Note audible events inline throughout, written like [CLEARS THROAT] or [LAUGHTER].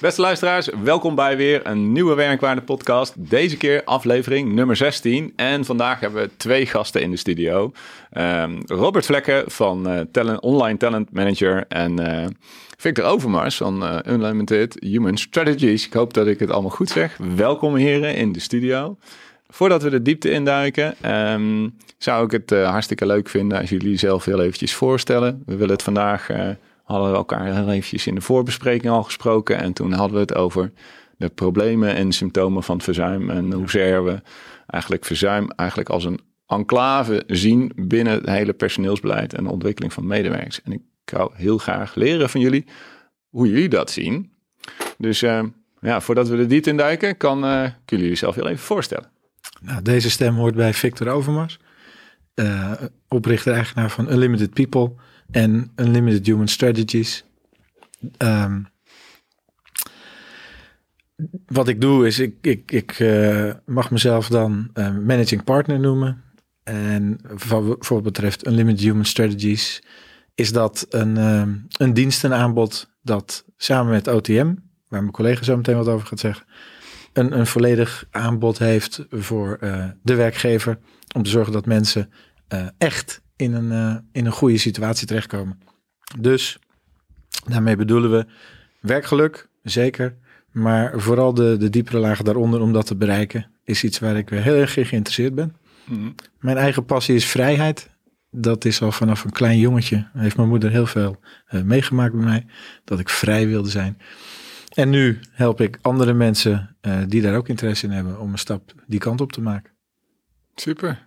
Beste luisteraars, welkom bij weer een nieuwe Werkwaarde podcast. Deze keer aflevering nummer 16. En vandaag hebben we twee gasten in de studio. Um, Robert Vlekken van uh, talent, Online Talent Manager en uh, Victor Overmars van uh, Unlimited Human Strategies. Ik hoop dat ik het allemaal goed zeg. Welkom heren in de studio. Voordat we de diepte induiken, um, zou ik het hartstikke leuk vinden als jullie jezelf heel eventjes voorstellen. We willen het vandaag hadden we elkaar heel eventjes in de voorbespreking al gesproken. En toen hadden we het over de problemen en symptomen van verzuim. En hoezeer we eigenlijk verzuim eigenlijk als een enclave zien binnen het hele personeelsbeleid en de ontwikkeling van medewerkers. En ik zou heel graag leren van jullie hoe jullie dat zien. Dus uh, ja, voordat we de diepte induiken, kan, uh, kunnen jullie jezelf heel even voorstellen. Nou, deze stem hoort bij Victor Overmars, uh, oprichter-eigenaar van Unlimited People en Unlimited Human Strategies. Um, wat ik doe is, ik, ik, ik uh, mag mezelf dan uh, managing partner noemen. En voor, wat betreft Unlimited Human Strategies is dat een, uh, een dienstenaanbod dat samen met OTM, waar mijn collega zo meteen wat over gaat zeggen, een, een volledig aanbod heeft voor de werkgever om te zorgen dat mensen echt in een, uh, in een goede situatie terechtkomen. Dus daarmee bedoelen we werkgeluk, zeker. Maar vooral de, de diepere lagen daaronder om dat te bereiken, is iets waar ik heel erg in geïnteresseerd ben. Mm. Mijn eigen passie is vrijheid. Dat is al vanaf een klein jongetje. Heeft mijn moeder heel veel uh, meegemaakt bij mij. Dat ik vrij wilde zijn. En nu help ik andere mensen uh, die daar ook interesse in hebben om een stap die kant op te maken. Super.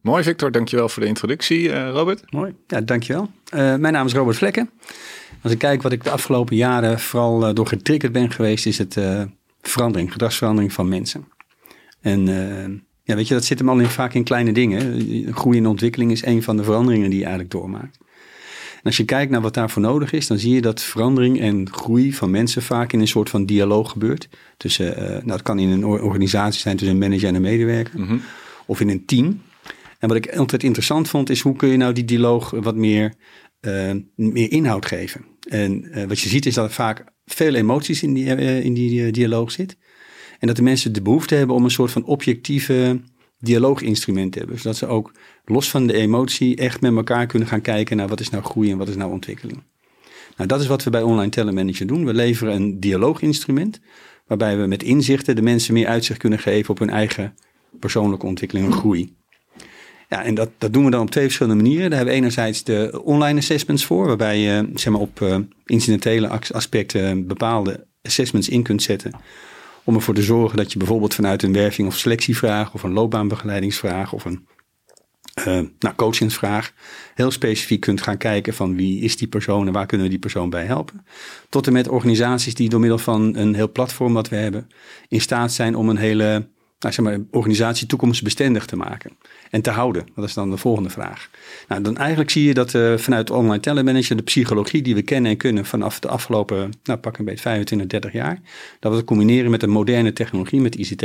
Mooi Victor, dankjewel voor de introductie. Uh, Robert? Mooi, ja dankjewel. Uh, mijn naam is Robert Vlekken. Als ik kijk wat ik de afgelopen jaren vooral uh, door getriggerd ben geweest, is het verandering, gedragsverandering van mensen. En ja, weet je, dat zit hem al in, vaak in kleine dingen. Groei en ontwikkeling is een van de veranderingen die je eigenlijk doormaakt. En als je kijkt naar wat daarvoor nodig is, dan zie je dat verandering en groei van mensen vaak in een soort van dialoog gebeurt. Tussen, nou, dat kan in een organisatie zijn tussen een manager en een medewerker. Mm -hmm. Of in een team. En wat ik altijd interessant vond, is hoe kun je nou die dialoog wat meer, uh, meer inhoud geven. En uh, wat je ziet is dat er vaak veel emoties in die, uh, in die dialoog zit. En dat de mensen de behoefte hebben om een soort van objectieve dialooginstrument te hebben. Zodat ze ook los van de emotie echt met elkaar kunnen gaan kijken naar wat is nou groei en wat is nou ontwikkeling. Nou, dat is wat we bij Online Talent Manager doen. We leveren een dialooginstrument waarbij we met inzichten de mensen meer uitzicht kunnen geven op hun eigen persoonlijke ontwikkeling en groei. Ja, en dat, dat doen we dan op twee verschillende manieren. Daar hebben we enerzijds de online assessments voor, waarbij je zeg maar, op uh, incidentele aspecten bepaalde assessments in kunt zetten. Om ervoor te zorgen dat je bijvoorbeeld vanuit een werving of selectievraag of een loopbaanbegeleidingsvraag of een uh, nou, coachingsvraag heel specifiek kunt gaan kijken van wie is die persoon en waar kunnen we die persoon bij helpen. Tot en met organisaties die door middel van een heel platform wat we hebben in staat zijn om een hele nou, zeg maar, organisatie toekomstbestendig te maken en te houden? Dat is dan de volgende vraag. Nou, dan eigenlijk zie je dat uh, vanuit Online Talent Manager de psychologie die we kennen en kunnen vanaf de afgelopen, nou pak een beetje 25, 30 jaar, dat we dat combineren met een moderne technologie, met ICT.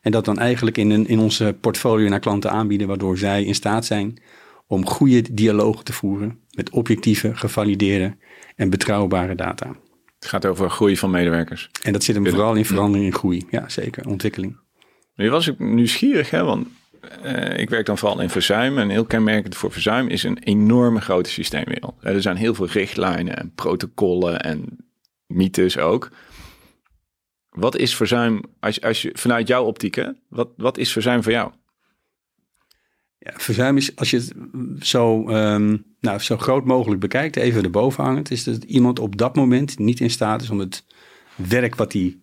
En dat dan eigenlijk in, een, in onze portfolio naar klanten aanbieden, waardoor zij in staat zijn om goede dialogen te voeren met objectieve, gevalideerde en betrouwbare data. Het gaat over groei van medewerkers. En dat zit hem vooral in verandering en groei. Ja, zeker. Ontwikkeling. Nu was ik nieuwsgierig, hè, want uh, ik werk dan vooral in verzuim. En heel kenmerkend voor verzuim is een enorme grote systeemwereld. Er zijn heel veel richtlijnen en protocollen en mythes ook. Wat is verzuim, als, als je, vanuit jouw optiek, hè, wat, wat is verzuim voor jou? Ja, verzuim is, als je het zo, um, nou, zo groot mogelijk bekijkt, even erboven hangend, is dat iemand op dat moment niet in staat is om het werk wat hij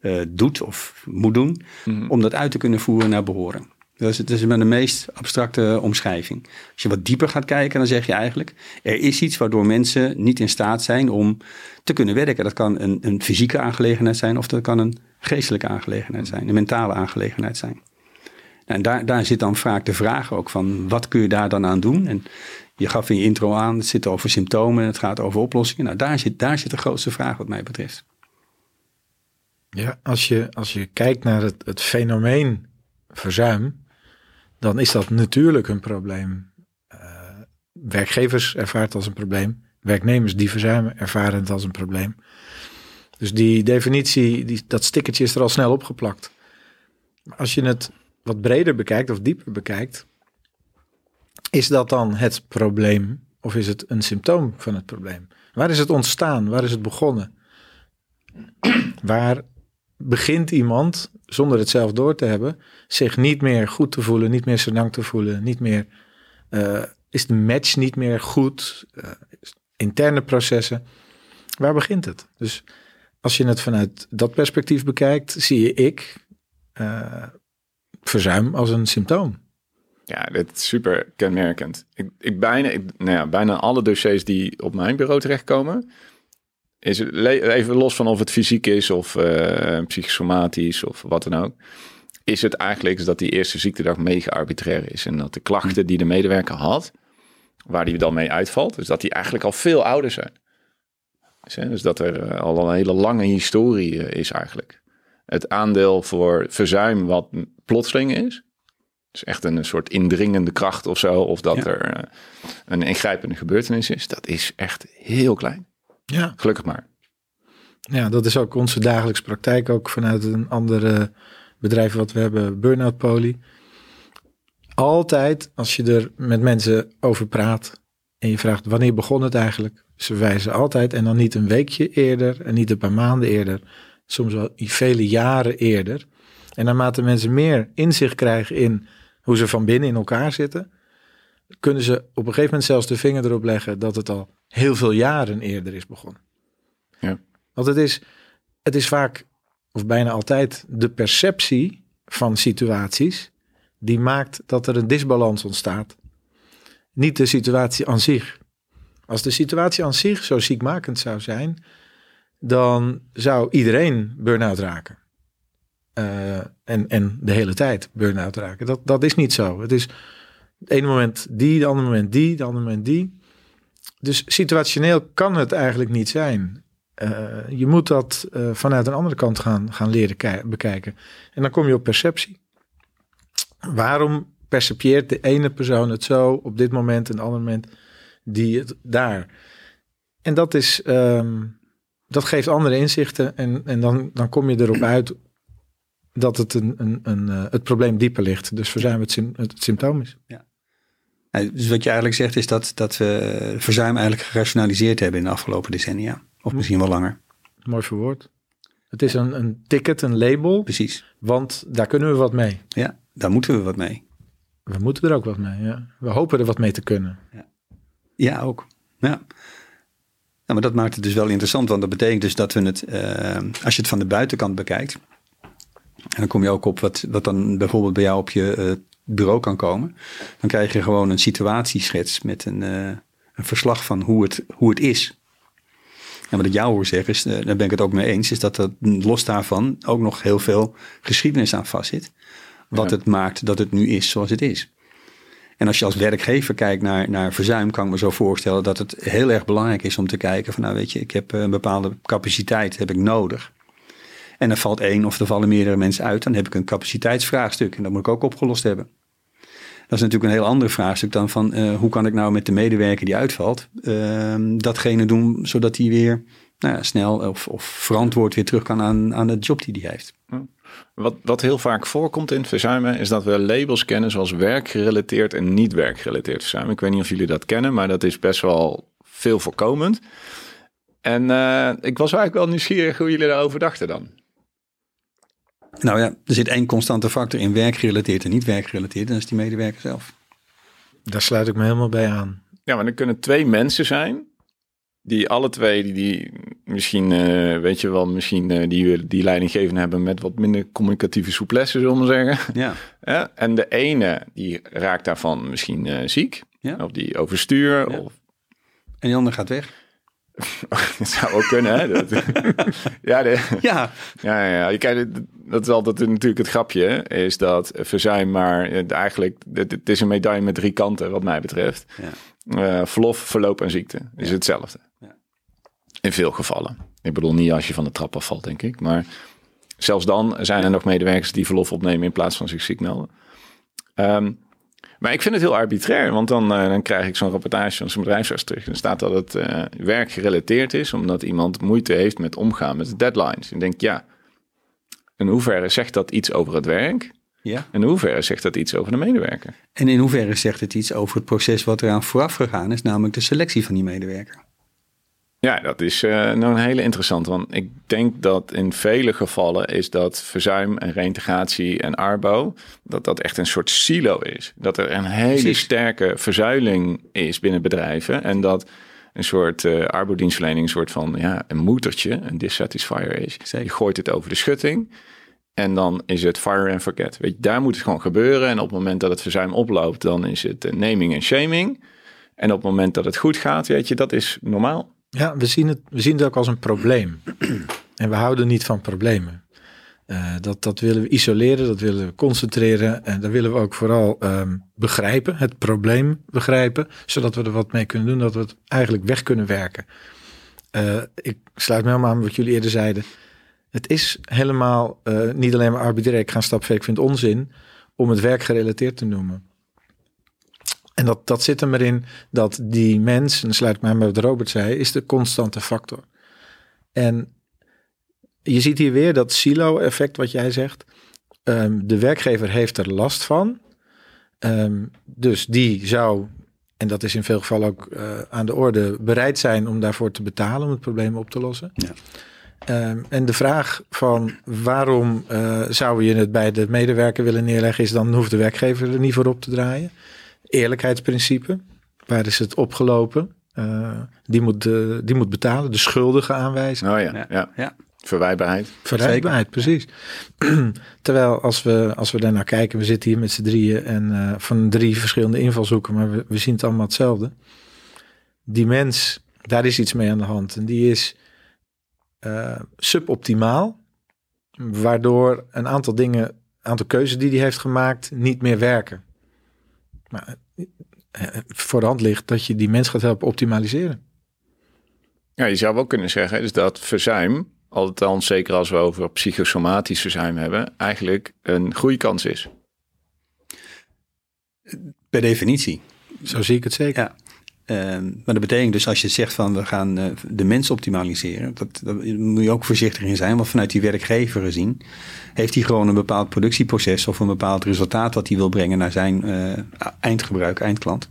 uh, doet of moet doen, mm -hmm. om dat uit te kunnen voeren naar behoren. Is, dat is met de meest abstracte omschrijving. Als je wat dieper gaat kijken, dan zeg je eigenlijk... er is iets waardoor mensen niet in staat zijn om te kunnen werken. Dat kan een, een fysieke aangelegenheid zijn... of dat kan een geestelijke aangelegenheid zijn. Een mentale aangelegenheid zijn. En daar, daar zit dan vaak de vraag ook van... wat kun je daar dan aan doen? En je gaf in je intro aan, het zit over symptomen... het gaat over oplossingen. Nou, daar zit, daar zit de grootste vraag wat mij betreft. Ja, als je, als je kijkt naar het, het fenomeen verzuim, dan is dat natuurlijk een probleem. Uh, werkgevers ervaren het als een probleem. Werknemers die verzuimen ervaren het als een probleem. Dus die definitie, die, dat stickertje is er al snel opgeplakt. Als je het wat breder bekijkt of dieper bekijkt, is dat dan het probleem of is het een symptoom van het probleem? Waar is het ontstaan? Waar is het begonnen? Waar begint iemand, zonder het zelf door te hebben, zich niet meer goed te voelen, niet meer senang te voelen, niet meer, uh, is de match niet meer goed, uh, interne processen. Waar begint het? Dus als je het vanuit dat perspectief bekijkt, zie je ik uh, verzuim als een symptoom. Ja, dit is super kenmerkend. Ik, ik bijna, ik, nou ja, bijna alle dossiers die op mijn bureau terechtkomen, is het, even los van of het fysiek is of uh, psychosomatisch of wat dan ook. Is het eigenlijk dat die eerste ziektedag mega arbitrair is. En dat de klachten die de medewerker had, waar die dan mee uitvalt, dus dat die eigenlijk al veel ouder zijn. Dus dat er eh, al een hele lange historie eh, is eigenlijk. Het aandeel voor verzuim wat plotseling is. Dus echt een soort indringende kracht of zo. Of dat er een ingrijpende gebeurtenis is. Dat is echt heel klein. Ja. Gelukkig maar. Ja, dat is ook onze dagelijkse praktijk. Ook vanuit een andere bedrijf wat we hebben, Burnout Poly. Altijd als je er met mensen over praat en je vraagt wanneer begon het eigenlijk, ze wijzen altijd en dan niet een weekje eerder en niet een paar maanden eerder, soms wel vele jaren eerder. En naarmate mensen meer inzicht krijgen in hoe ze van binnen in elkaar zitten, kunnen ze op een gegeven moment zelfs de vinger erop leggen dat het al heel veel jaren eerder is begonnen. Ja. Want het is, het is vaak, of bijna altijd, de perceptie van situaties die maakt dat er een disbalans ontstaat. Niet de situatie aan zich. Als de situatie aan zich zo ziekmakend zou zijn, dan zou iedereen burn-out raken. Uh, en, en de hele tijd burn-out raken. Dat, dat is niet zo. Het is het ene moment die, het andere moment die, het andere moment die. Dus situationeel kan het eigenlijk niet zijn. Uh, je moet dat uh, vanuit een andere kant gaan, gaan leren bekijken. En dan kom je op perceptie. Waarom percepieert de ene persoon het zo op dit moment en het andere moment die het daar? En dat is, um, dat geeft andere inzichten en, en dan, dan kom je erop uit dat het, een, een, een, uh, het probleem dieper ligt. Dus verzuim het, het symptoom is. Ja. Dus wat je eigenlijk zegt is dat, dat we verzuim eigenlijk gerationaliseerd hebben in de afgelopen decennia. Of misschien wel langer. Mooi verwoord. Het is een, een ticket, een label. Precies. Want daar kunnen we wat mee. Ja, daar moeten we wat mee. We moeten er ook wat mee, ja. We hopen er wat mee te kunnen. Ja, ja ook. Ja. maar dat maakt het dus wel interessant. Want dat betekent dus dat we het, uh, als je het van de buitenkant bekijkt. En dan kom je ook op wat, wat dan bijvoorbeeld bij jou op je uh, bureau kan komen. Dan krijg je gewoon een situatieschets met een, uh, een verslag van hoe het, hoe het is. En wat ik jou hoor zeggen, is, uh, daar ben ik het ook mee eens, is dat er los daarvan ook nog heel veel geschiedenis aan vastzit. Wat het maakt dat het nu is zoals het is. En als je als werkgever kijkt naar, naar verzuim, kan ik me zo voorstellen dat het heel erg belangrijk is om te kijken van nou weet je, ik heb een bepaalde capaciteit heb ik nodig. En er valt één of er vallen meerdere mensen uit, dan heb ik een capaciteitsvraagstuk en dat moet ik ook opgelost hebben. Dat is natuurlijk een heel ander vraagstuk dan van uh, hoe kan ik nou met de medewerker die uitvalt, uh, datgene doen zodat hij weer nou ja, snel of, of verantwoord weer terug kan aan, aan de job die hij heeft. Wat, wat heel vaak voorkomt in verzuimen is dat we labels kennen zoals werkgerelateerd en niet werkgerelateerd verzuim. Ik weet niet of jullie dat kennen, maar dat is best wel veel voorkomend. En uh, ik was eigenlijk wel nieuwsgierig hoe jullie daarover dachten dan. Nou ja, er zit één constante factor in werkgerelateerd en niet werkgerelateerd. En dat is die medewerker zelf. Daar sluit ik me helemaal bij aan. Ja, maar dan kunnen twee mensen zijn die alle twee, die, die misschien, eh, weet je wel, misschien uh, die, die leidinggevende hebben met wat minder communicatieve souplesse, zullen we zeggen. Ja. [LAUGHS] ja. En de ene, die raakt daarvan misschien uh, ziek. Ja. Of die overstuur. Ja. Of... En die ander gaat weg. [LAUGHS] dat zou ook kunnen, hè? Dat, [LAUGHS] ja, de, Ja, ja, ja, ja. Kijk, dat is altijd natuurlijk het grapje, is dat verzuim maar eigenlijk, het, het is een medaille met drie kanten wat mij betreft. Ja. Eh, verlof, verloop en ziekte is Ja. hetzelfde. Ja. In veel gevallen. Ik bedoel niet als je van de trap afvalt, denk ik. Maar zelfs dan zijn er nog medewerkers die verlof opnemen in plaats van zich ziek melden. Ehm, maar ik vind het heel arbitrair, want dan, eh, dan krijg ik zo'n rapportage van zijn bedrijfsarts terug. En staat dat het eh, werk gerelateerd is, omdat iemand moeite heeft met omgaan met de deadlines. Ik denk, ja, in hoeverre zegt dat iets over het werk? ja. En in hoeverre zegt dat iets over de medewerker? En in hoeverre zegt het iets over het proces wat eraan vooraf gegaan is, namelijk de selectie van die medewerker? Ja, dat is eh, nou een hele interessante. Want ik denk dat in vele gevallen is dat verzuim en reintegratie en arbo... dat dat echt een soort silo is. Dat er een hele Precies. sterke verzuiling is binnen bedrijven. En dat een soort eh arbodienstverlening een soort van ja, een moedertje, een dissatisfier is. Zeker. Je gooit het over de schutting... En dan is het fire and forget. Weet je, daar moet het gewoon gebeuren. En op het moment dat het verzuim oploopt, dan is het eh, naming en shaming. En op het moment dat het goed gaat, weet je, dat is normaal. Ja, we zien, het, we zien het ook als een probleem. [CLEARS THROAT] En we houden niet van problemen. Eh, dat, dat willen we isoleren, dat willen we concentreren. En daar willen we ook vooral ehm, begrijpen, het probleem begrijpen. Zodat we er wat mee kunnen doen, dat we het eigenlijk weg kunnen werken. Eh, ik sluit me helemaal aan wat jullie eerder zeiden. Het is helemaal eh, niet alleen maar arbitrair. Ik ga een stap ik vind onzin om het werk gerelateerd te noemen. En dat, dat zit er maar in dat die mens, en dan sluit ik aan bij wat Robert zei, is de constante factor. En je ziet hier weer dat silo-effect wat jij zegt. Ehm, de werkgever heeft er last van. Ehm, dus die zou, en dat is in veel gevallen ook eh, aan de orde, bereid zijn om daarvoor te betalen om het probleem op te lossen. Ja. Ehm, en de vraag van waarom eh, zou je het bij de medewerker willen neerleggen, is dan hoeft de werkgever er niet voor op te draaien. Eerlijkheidsprincipe, waar is het opgelopen? Eh, die, moet, eh, die moet betalen, de schuldige aanwijzen. Oh ja, Ja. ja. Ja. Verwijbaarheid. Verrijkbaarheid, precies. [CLEARS THROAT] Terwijl als we, als we daarnaar kijken, we zitten hier met z'n drieën en eh, van drie verschillende invalshoeken, maar we, we zien het allemaal hetzelfde. Die mens, daar is iets mee aan de hand en die is eh, suboptimaal, waardoor een aantal dingen, een aantal keuzes die hij heeft gemaakt, niet meer werken. Maar eh, voor de hand ligt dat je die mens gaat helpen optimaliseren. Ja, je zou wel kunnen zeggen dus dat verzuim, althans zeker als we over psychosomatisch verzuim hebben, eigenlijk een groeikans is. Per definitie. Zo zie ik het zeker. Ja. Ehm, maar dat betekent dus als je zegt van we gaan eh, de mens optimaliseren, dat, daar moet je ook voorzichtig in zijn. Want vanuit die werkgever gezien heeft hij gewoon een bepaald productieproces of een bepaald resultaat wat hij wil brengen naar zijn eh, eindgebruik, eindklant.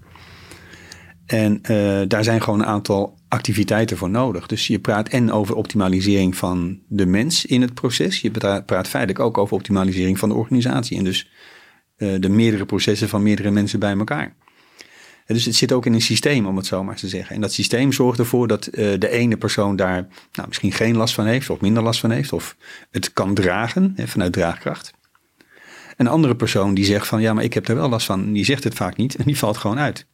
En eh, daar zijn gewoon een aantal activiteiten voor nodig. Dus je praat en over optimalisering van de mens in het proces. Je praat, feitelijk ook over optimalisering van de organisatie. En dus de meerdere processen van meerdere mensen bij elkaar. Dus het zit ook in een systeem, om het zo maar te zeggen. En dat systeem zorgt ervoor dat eh, de ene persoon daar nou, misschien geen last van heeft, of minder last van heeft, of het kan dragen hè, vanuit draagkracht. Een andere persoon die zegt van ja, maar ik heb er wel last van, die zegt het vaak niet en die valt gewoon uit.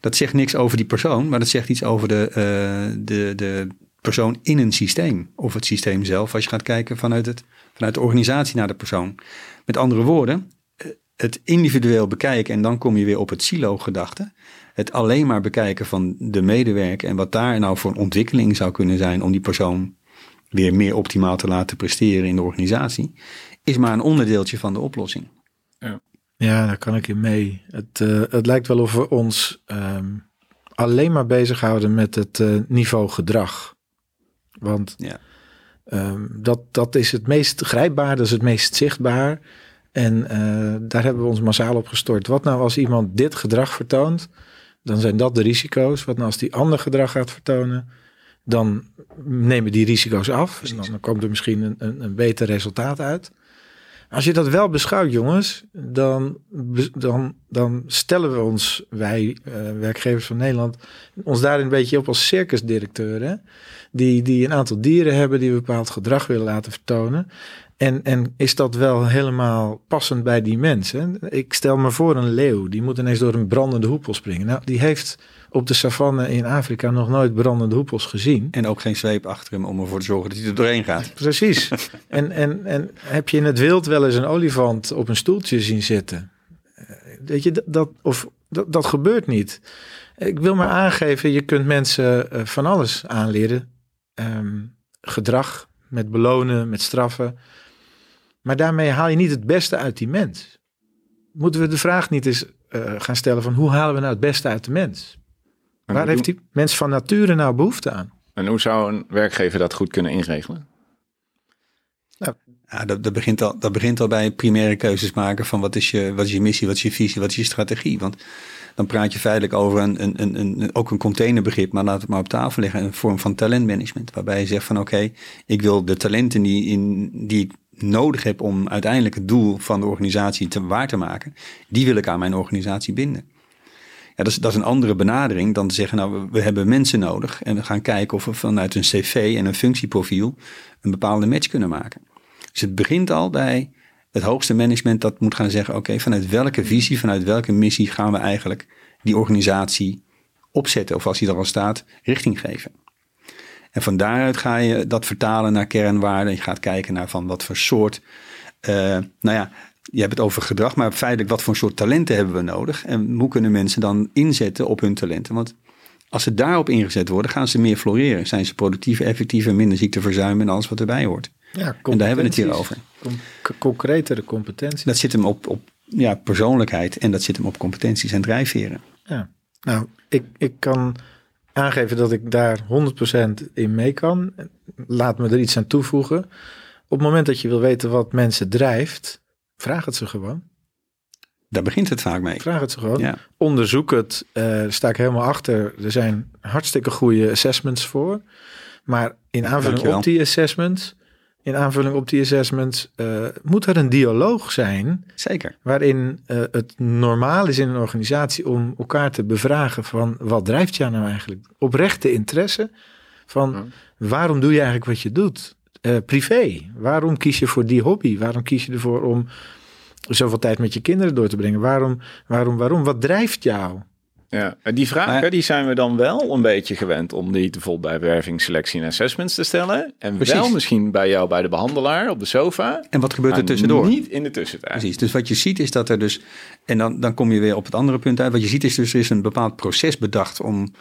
Dat zegt niks over die persoon, maar dat zegt iets over de, eh, de, de persoon in een systeem. Of het systeem zelf, als je gaat kijken vanuit, het, vanuit de organisatie naar de persoon. Met andere woorden, het individueel bekijken en dan kom je weer op het silo-gedachte. Het alleen maar bekijken van de medewerker en wat daar nou voor een ontwikkeling zou kunnen zijn om die persoon weer meer optimaal te laten presteren in de organisatie, is maar een onderdeeltje van de oplossing. Ja, daar kan ik in mee. Het, eh, het lijkt wel of we ons ehm, alleen maar bezighouden met het eh, niveau gedrag. Want Ja. ehm, dat, dat is het meest grijpbaar, dat is het meest zichtbaar. En eh, daar hebben we ons massaal op gestort. Wat nou als iemand dit gedrag vertoont, dan zijn dat de risico's. Wat nou als die ander gedrag gaat vertonen, dan nemen die risico's af. En dan, komt er misschien een, een, een beter resultaat uit. Als je dat wel beschouwt, jongens, dan, dan, dan stellen we ons, wij uh, werkgevers van Nederland, ons daar een beetje op als circusdirecteuren. Die, die een aantal dieren hebben die een bepaald gedrag willen laten vertonen. En, en is dat wel helemaal passend bij die mensen? Ik stel me voor een leeuw, die moet ineens door een brandende hoepel springen. Nou, die heeft op de savanne in Afrika nog nooit brandende hoepels gezien. En ook geen zweep achter hem om ervoor te zorgen dat hij er doorheen gaat. [LAUGHS] Precies. en, en, en heb je in het wild wel eens een olifant op een stoeltje zien zitten? Eh, weet je, dat, of, dat, dat gebeurt niet. Ik wil maar aangeven, je kunt mensen eh, van alles aanleren. Um, gedrag, met belonen, met straffen. Maar daarmee haal je niet het beste uit die mens. Moeten we de vraag niet eens uh, gaan stellen van hoe halen we nou het beste uit de mens? Waar heeft die mens van nature nou behoefte aan? En hoe zou een werkgever dat goed kunnen inregelen? Nou, ja, dat, dat, begint al, dat begint al bij primaire keuzes maken van wat is, je, wat is je missie, wat is je visie, wat is je strategie. Want dan praat je feitelijk over een, een, een, een, ook een containerbegrip, maar laat het maar op tafel liggen, een vorm van talentmanagement. Waarbij je zegt van oké, ik wil de talenten die, in, die ik nodig heb om uiteindelijk het doel van de organisatie te waar te maken, die wil ik aan mijn organisatie binden. Ja, dat, is, dat is een andere benadering dan te zeggen, nou, we hebben mensen nodig en we gaan kijken of we vanuit een cv en een functieprofiel een bepaalde match kunnen maken. Dus het begint al bij het hoogste management dat moet gaan zeggen, oké, vanuit welke visie, vanuit welke missie gaan we eigenlijk die organisatie opzetten, of als die er al staat, richting geven. En van daaruit ga je dat vertalen naar kernwaarden. Je gaat kijken naar van wat voor soort, uh, nou ja, je hebt het over gedrag, maar feitelijk wat voor soort talenten hebben we nodig? En hoe kunnen mensen dan inzetten op hun talenten? Want als ze daarop ingezet worden, gaan ze meer floreren. Zijn ze productiever, effectiever, minder ziekteverzuim en alles wat erbij hoort. Ja, en daar hebben we het hier over. concretere competenties. Dat zit hem op, op ja, persoonlijkheid en dat zit hem op competenties en drijfveren. Ja, nou, ik, ik kan aangeven dat ik daar 100% in mee kan. Laat me er iets aan toevoegen. Op het moment dat je wil weten wat mensen drijft, vraag het ze gewoon. Daar begint het vaak mee. Vraag het ze gewoon. Onderzoek het. Uh, sta ik helemaal achter. Er zijn hartstikke goede assessments voor. Maar in aanvulling op die assessments in aanvulling op die assessments, uh, moet er een dialoog zijn. Zeker. Waarin uh, het normaal is in een organisatie om elkaar te bevragen van wat drijft jou nou eigenlijk? Oprechte interesse van waarom doe je eigenlijk wat je doet? Uh, privé, waarom kies je voor die hobby? Waarom kies je ervoor om zoveel tijd met je kinderen door te brengen? Waarom, waarom, waarom? Wat drijft jou? Ja, die vragen die zijn we dan wel een beetje gewend om die bijvoorbeeld bij werving, selectie en assessments te stellen. En wel misschien bij jou bij de behandelaar op de sofa. En wat gebeurt er tussendoor? Niet in de tussentijd. Precies, dus wat je ziet is dat er dus, en dan, dan kom je weer op het andere punt uit. Wat je ziet is dus er is een bepaald proces bedacht om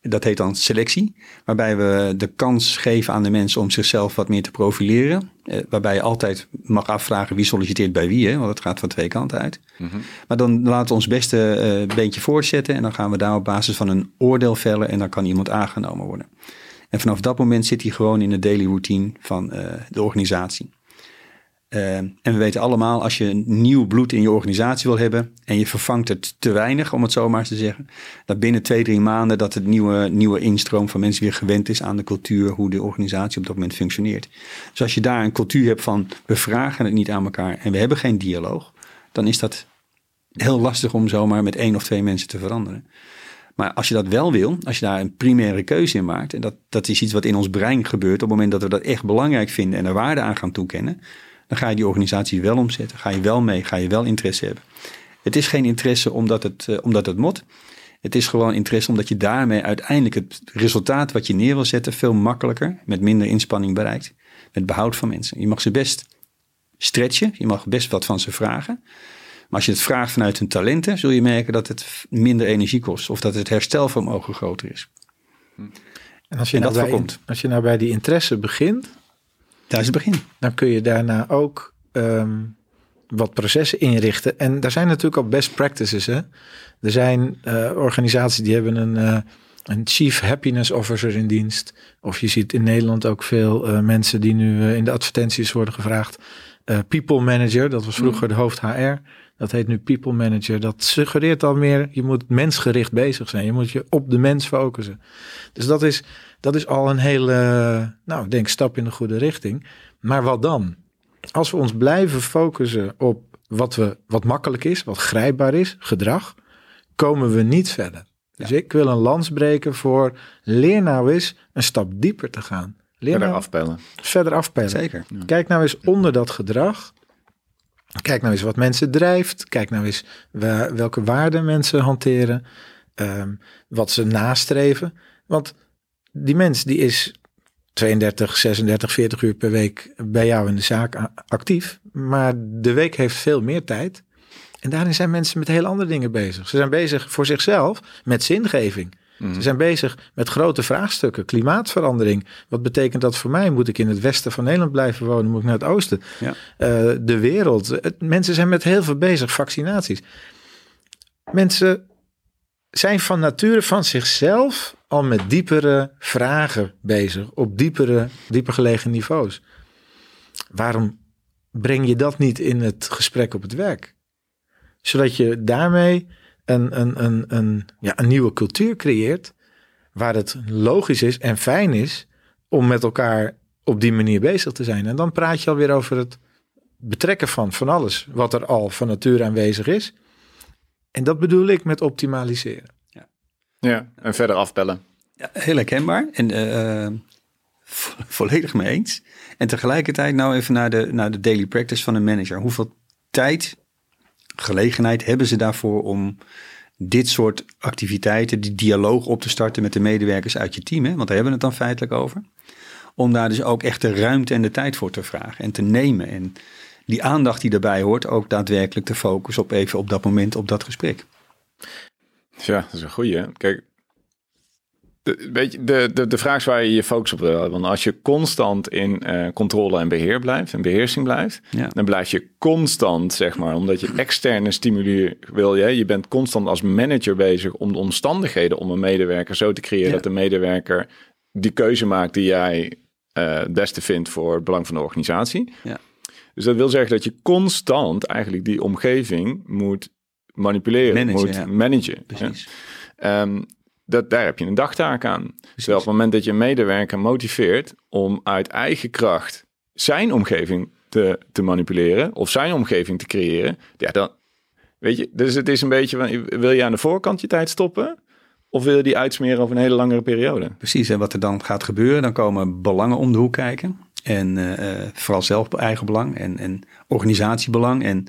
dat heet dan selectie, waarbij we de kans geven aan de mensen om zichzelf wat meer te profileren. Eh, waarbij je altijd mag afvragen wie solliciteert bij wie, hè, want het gaat van twee kanten uit. Mhm. Maar dan laten we ons beste uh, beentje voortzetten en dan gaan we daar op basis van een oordeel vellen en dan kan iemand aangenomen worden. En vanaf dat moment zit hij gewoon in de daily routine van uh, de organisatie. Uh, en we weten allemaal, als je nieuw bloed in je organisatie wil hebben en je vervangt het te weinig, om het zo maar te zeggen, dat binnen twee, drie maanden dat het nieuwe, nieuwe instroom van mensen weer gewend is aan de cultuur, hoe de organisatie op dat moment functioneert. Dus als je daar een cultuur hebt van we vragen het niet aan elkaar en we hebben geen dialoog, dan is dat heel lastig om zomaar met één of twee mensen te veranderen. Maar als je dat wel wil, als je daar een primaire keuze in maakt, en dat, dat is iets wat in ons brein gebeurt op het moment dat we dat echt belangrijk vinden en er waarde aan gaan toekennen, dan ga je die organisatie wel omzetten. Ga je wel mee, ga je wel interesse hebben. Het is geen interesse omdat het, uh, omdat het mot. Het is gewoon interesse omdat je daarmee uiteindelijk het resultaat wat je neer wil zetten veel makkelijker, met minder inspanning bereikt. Met behoud van mensen. Je mag ze best stretchen, je mag best wat van ze vragen. Maar als je het vraagt vanuit hun talenten, zul je merken dat het minder energie kost of dat het herstelvermogen groter is. En als je, nou bij, als je nou bij die interesse begint, daar is het begin. Dan kun je daarna ook ehm, wat processen inrichten. En daar zijn natuurlijk al best practices. Hè? Er zijn uh, organisaties die hebben een, uh, een chief happiness officer in dienst. Of je ziet in Nederland ook veel uh, mensen die nu in de advertenties worden gevraagd. people manager, dat was vroeger mm. de hoofd HR. Dat heet nu people manager. Dat suggereert al meer, je moet mensgericht bezig zijn. Je moet je op de mens focussen. Dus dat is, dat is al een hele, nou, ik denk stap in de goede richting. Maar wat dan? als we ons blijven focussen op wat, we, wat makkelijk is, wat grijpbaar is, gedrag, komen we niet verder. Dus ik wil een lans breken voor leer nou eens een stap dieper te gaan. Leer Verder nou afpellen. verder afpellen. Zeker. Kijk nou eens onder dat gedrag. Kijk nou eens wat mensen drijft. Kijk nou eens welke waarden mensen hanteren. ehm, wat ze nastreven. Want die mens die is 32, 36, 40 uur per week bij jou in de zaak actief. Maar de week heeft veel meer tijd. En daarin zijn mensen met heel andere dingen bezig. Ze zijn bezig voor zichzelf met zingeving. Ze zijn bezig met grote vraagstukken. Klimaatverandering. Wat betekent dat voor mij? Moet ik in het westen van Nederland blijven wonen? Moet ik naar het oosten? Ja. Eh, de wereld. Het- mensen zijn met heel veel bezig. Vaccinaties. Mensen zijn van nature van zichzelf al met diepere vragen bezig. Op diepere, dieper gelegen niveaus. Waarom breng je dat niet in het gesprek op het werk? Zodat je daarmee een, een, een, een, ja, een nieuwe cultuur creëert. Waar het logisch is en fijn is om met elkaar op die manier bezig te zijn. En dan praat je alweer over het betrekken van van alles wat er al van nature aanwezig is. En dat bedoel ik met optimaliseren. Ja, en verder afpellen. Ja, heel herkenbaar en eh, eh, vo- volledig mee eens. En tegelijkertijd nou even naar de, naar de daily practice van een manager. Hoeveel tijd, gelegenheid hebben ze daarvoor om dit soort activiteiten, die dialoog op te starten met de medewerkers uit je team, hè? want daar hebben we het dan feitelijk over. Om daar dus ook echt de ruimte en de tijd voor te vragen en te nemen. En die aandacht die daarbij hoort, ook daadwerkelijk te focussen op even op dat moment, op dat gesprek. Ja, dat is een goeie. hè. Kijk, de, weet je, de, de, de vraag is waar je je focus op wil hebben. Want als je constant in eh, controle en beheer blijft, en beheersing blijft, Ja. dan blijf je constant, zeg maar, omdat je externe stimuli wil je. Je bent constant als manager bezig om de omstandigheden om een medewerker zo te creëren Ja. dat de medewerker die keuze maakt die jij eh, het beste vindt voor het belang van de organisatie. Ja. Dus dat wil zeggen dat je constant eigenlijk die omgeving moet manipuleren, Managen, moet ja. managen. Ja. Precies. Ehm, dat, daar heb je een dagtaak aan. Dus op het moment dat je een medewerker motiveert om uit eigen kracht zijn omgeving te, te manipuleren of zijn omgeving te creëren, ja, dan weet je, dus het is een beetje van, wil je aan de voorkant je tijd stoppen of wil je die uitsmeren over een hele langere periode? Precies, en wat er dan gaat gebeuren, dan komen belangen om de hoek kijken. En eh, eh, vooral zelf eigen belang en, en organisatiebelang. En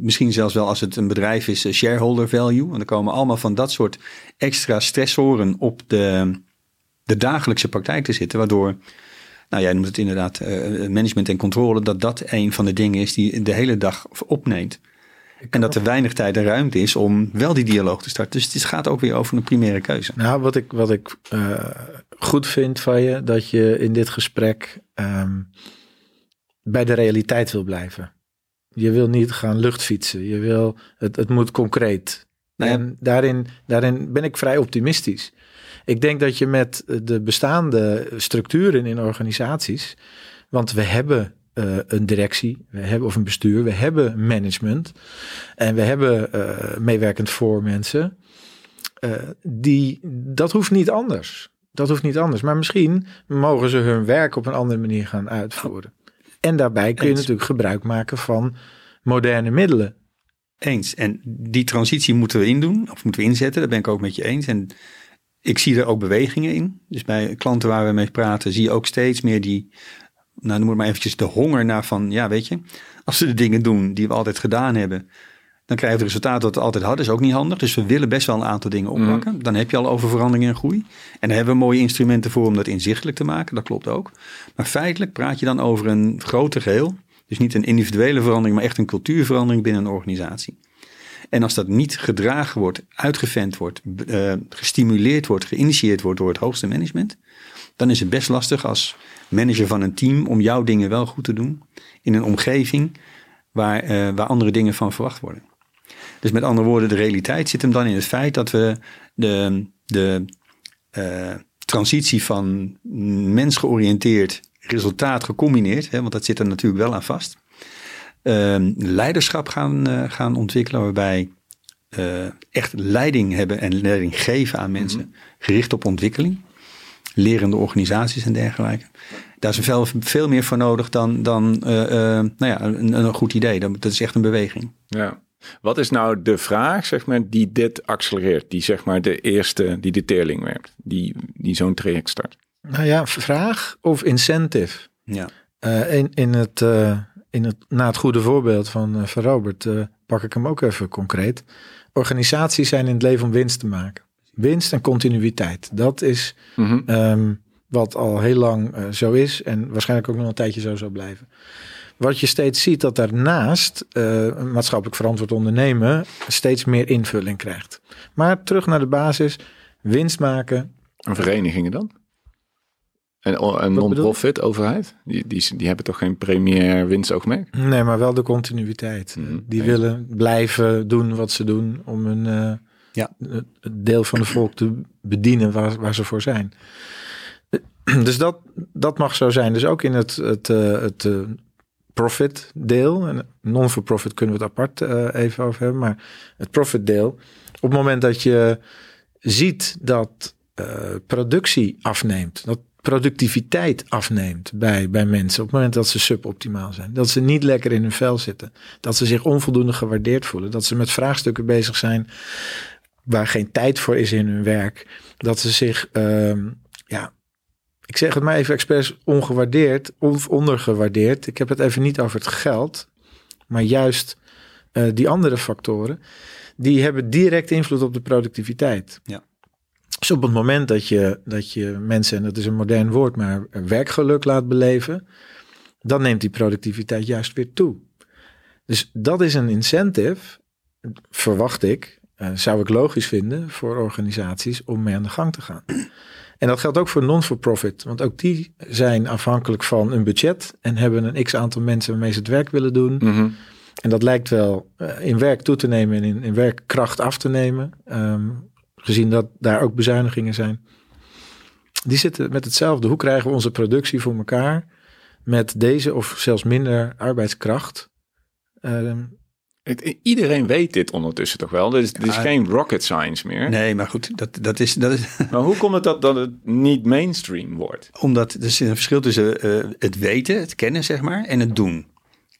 misschien zelfs wel als het een bedrijf is, eh, shareholder value. Want er komen allemaal van dat soort extra stressoren op de, de dagelijkse praktijk te zitten. Waardoor, nou jij noemt het inderdaad eh, management en controle, dat dat een van de dingen is die de hele dag opneemt. En dat er weinig tijd en ruimte is om wel die dialoog te starten. Dus het gaat ook weer over een primaire keuze. Nou, wat ik, wat ik eh, goed vind van je, dat je in dit gesprek ehm, bij de realiteit wil blijven. Je wil niet gaan luchtfietsen. Je wil, het, het moet concreet. En daarin, daarin ben ik vrij optimistisch. Ik denk dat je met de bestaande structuren in organisaties, want we hebben eh, een directie, we hebben, of een bestuur, we hebben management en we hebben eh, meewerkend voor mensen. Eh, die, dat hoeft niet anders. Dat hoeft niet anders. Maar misschien mogen ze hun werk op een andere manier gaan uitvoeren. En daarbij kun je Eens. natuurlijk gebruik maken van moderne middelen. Eens. En die transitie moeten we indoen, of moeten we inzetten. Daar ben ik ook met je eens. En ik zie er ook bewegingen in. Dus bij klanten waar we mee praten, zie je ook steeds meer die, nou noem het maar eventjes de honger naar van, ja weet je, als we de dingen doen die we altijd gedaan hebben, dan krijgen we het resultaat dat we altijd hadden. is ook niet handig. Dus we willen best wel een aantal dingen oppakken. Dan heb je al over verandering en groei. En daar hebben we mooie instrumenten voor om dat inzichtelijk te maken. Dat klopt ook. Maar feitelijk praat je dan over een groter geheel. Dus niet een individuele verandering, maar echt een cultuurverandering binnen een organisatie. En als dat niet gedragen wordt, uitgevent wordt, eh, gestimuleerd wordt, geïnitieerd wordt door het hoogste management, dan is het best lastig als manager van een team om jouw dingen wel goed te doen in een omgeving waar, eh, waar andere dingen van verwacht worden. Dus met andere woorden, de realiteit zit hem dan in het feit dat we de, de eh, transitie van mensgeoriënteerd resultaat gecombineerd, hè, want dat zit er natuurlijk wel aan vast, ehm, leiderschap gaan, eh, gaan ontwikkelen waarbij eh, echt leiding hebben en leiding geven aan mensen, gericht op ontwikkeling, lerende organisaties en dergelijke. Daar is veel, veel meer voor nodig dan, dan uh, uh, nou ja, een, een, goed idee. Dat, dat is echt een beweging. Ja. Wat is nou de vraag, zeg maar, die dit accelereert? Die zeg maar de eerste, die de teerling werkt, die, die zo'n traject start? Nou ja, vraag of incentive. Ja. Uh, in, in het, in het, na het goede voorbeeld van, van Robert pak ik hem ook even concreet. Organisaties zijn in het leven om winst te maken. Winst en continuïteit. Dat is Mhm. Ehm, wat al heel lang eh, zo is en waarschijnlijk ook nog een tijdje zo zal blijven. Wat je steeds ziet dat daarnaast eh, maatschappelijk verantwoord ondernemen steeds meer invulling krijgt. Maar terug naar de basis, winst maken. En verenigingen dan? En een non-profit overheid? Die, die, die hebben toch geen premier winstoogmerk? Nee, maar wel de continuïteit. Mhm. Die willen blijven doen wat ze doen om een eh, Ja. het het deel van de volk te bedienen waar, waar ze voor zijn. Dus dat, dat mag zo zijn. Dus ook in het, het, eh, het eh, profit deel. En non-for-profit kunnen we het apart eh, even over hebben. Maar het profit deel. Op het moment dat je ziet dat eh, productie afneemt. Dat productiviteit afneemt bij, bij mensen. Op het moment dat ze suboptimaal zijn. Dat ze niet lekker in hun vel zitten. Dat ze zich onvoldoende gewaardeerd voelen. Dat ze met vraagstukken bezig zijn waar geen tijd voor is in hun werk. Dat ze zich, ehm, ja, ik zeg het maar even expres ongewaardeerd of ondergewaardeerd. Ik heb het even niet over het geld, maar juist eh, die andere factoren. Die hebben direct invloed op de productiviteit. Ja. Dus op het moment dat je, dat je mensen, en dat is een modern woord, maar werkgeluk laat beleven, dan neemt die productiviteit juist weer toe. Dus dat is een incentive, verwacht ik, eh, zou ik logisch vinden voor organisaties om mee aan de gang te gaan. En dat geldt ook voor non-for-profit, want ook die zijn afhankelijk van een budget en hebben een x aantal mensen waarmee ze het werk willen doen. Mhm. En dat lijkt wel eh, in werk toe te nemen en in, in werkkracht af te nemen, ehm, gezien dat daar ook bezuinigingen zijn. Die zitten met hetzelfde. Hoe krijgen we onze productie voor elkaar met deze of zelfs minder arbeidskracht? Ehm, Het- iedereen weet dit ondertussen toch wel? Dit is, dit is Ja. geen rocket science meer. Nee, maar goed, dat, dat, is, dat is [LAUGHS] Maar hoe komt het dat, dat het niet mainstream wordt? omdat er is een verschil tussen eh, het weten, het kennen, zeg maar, en het doen.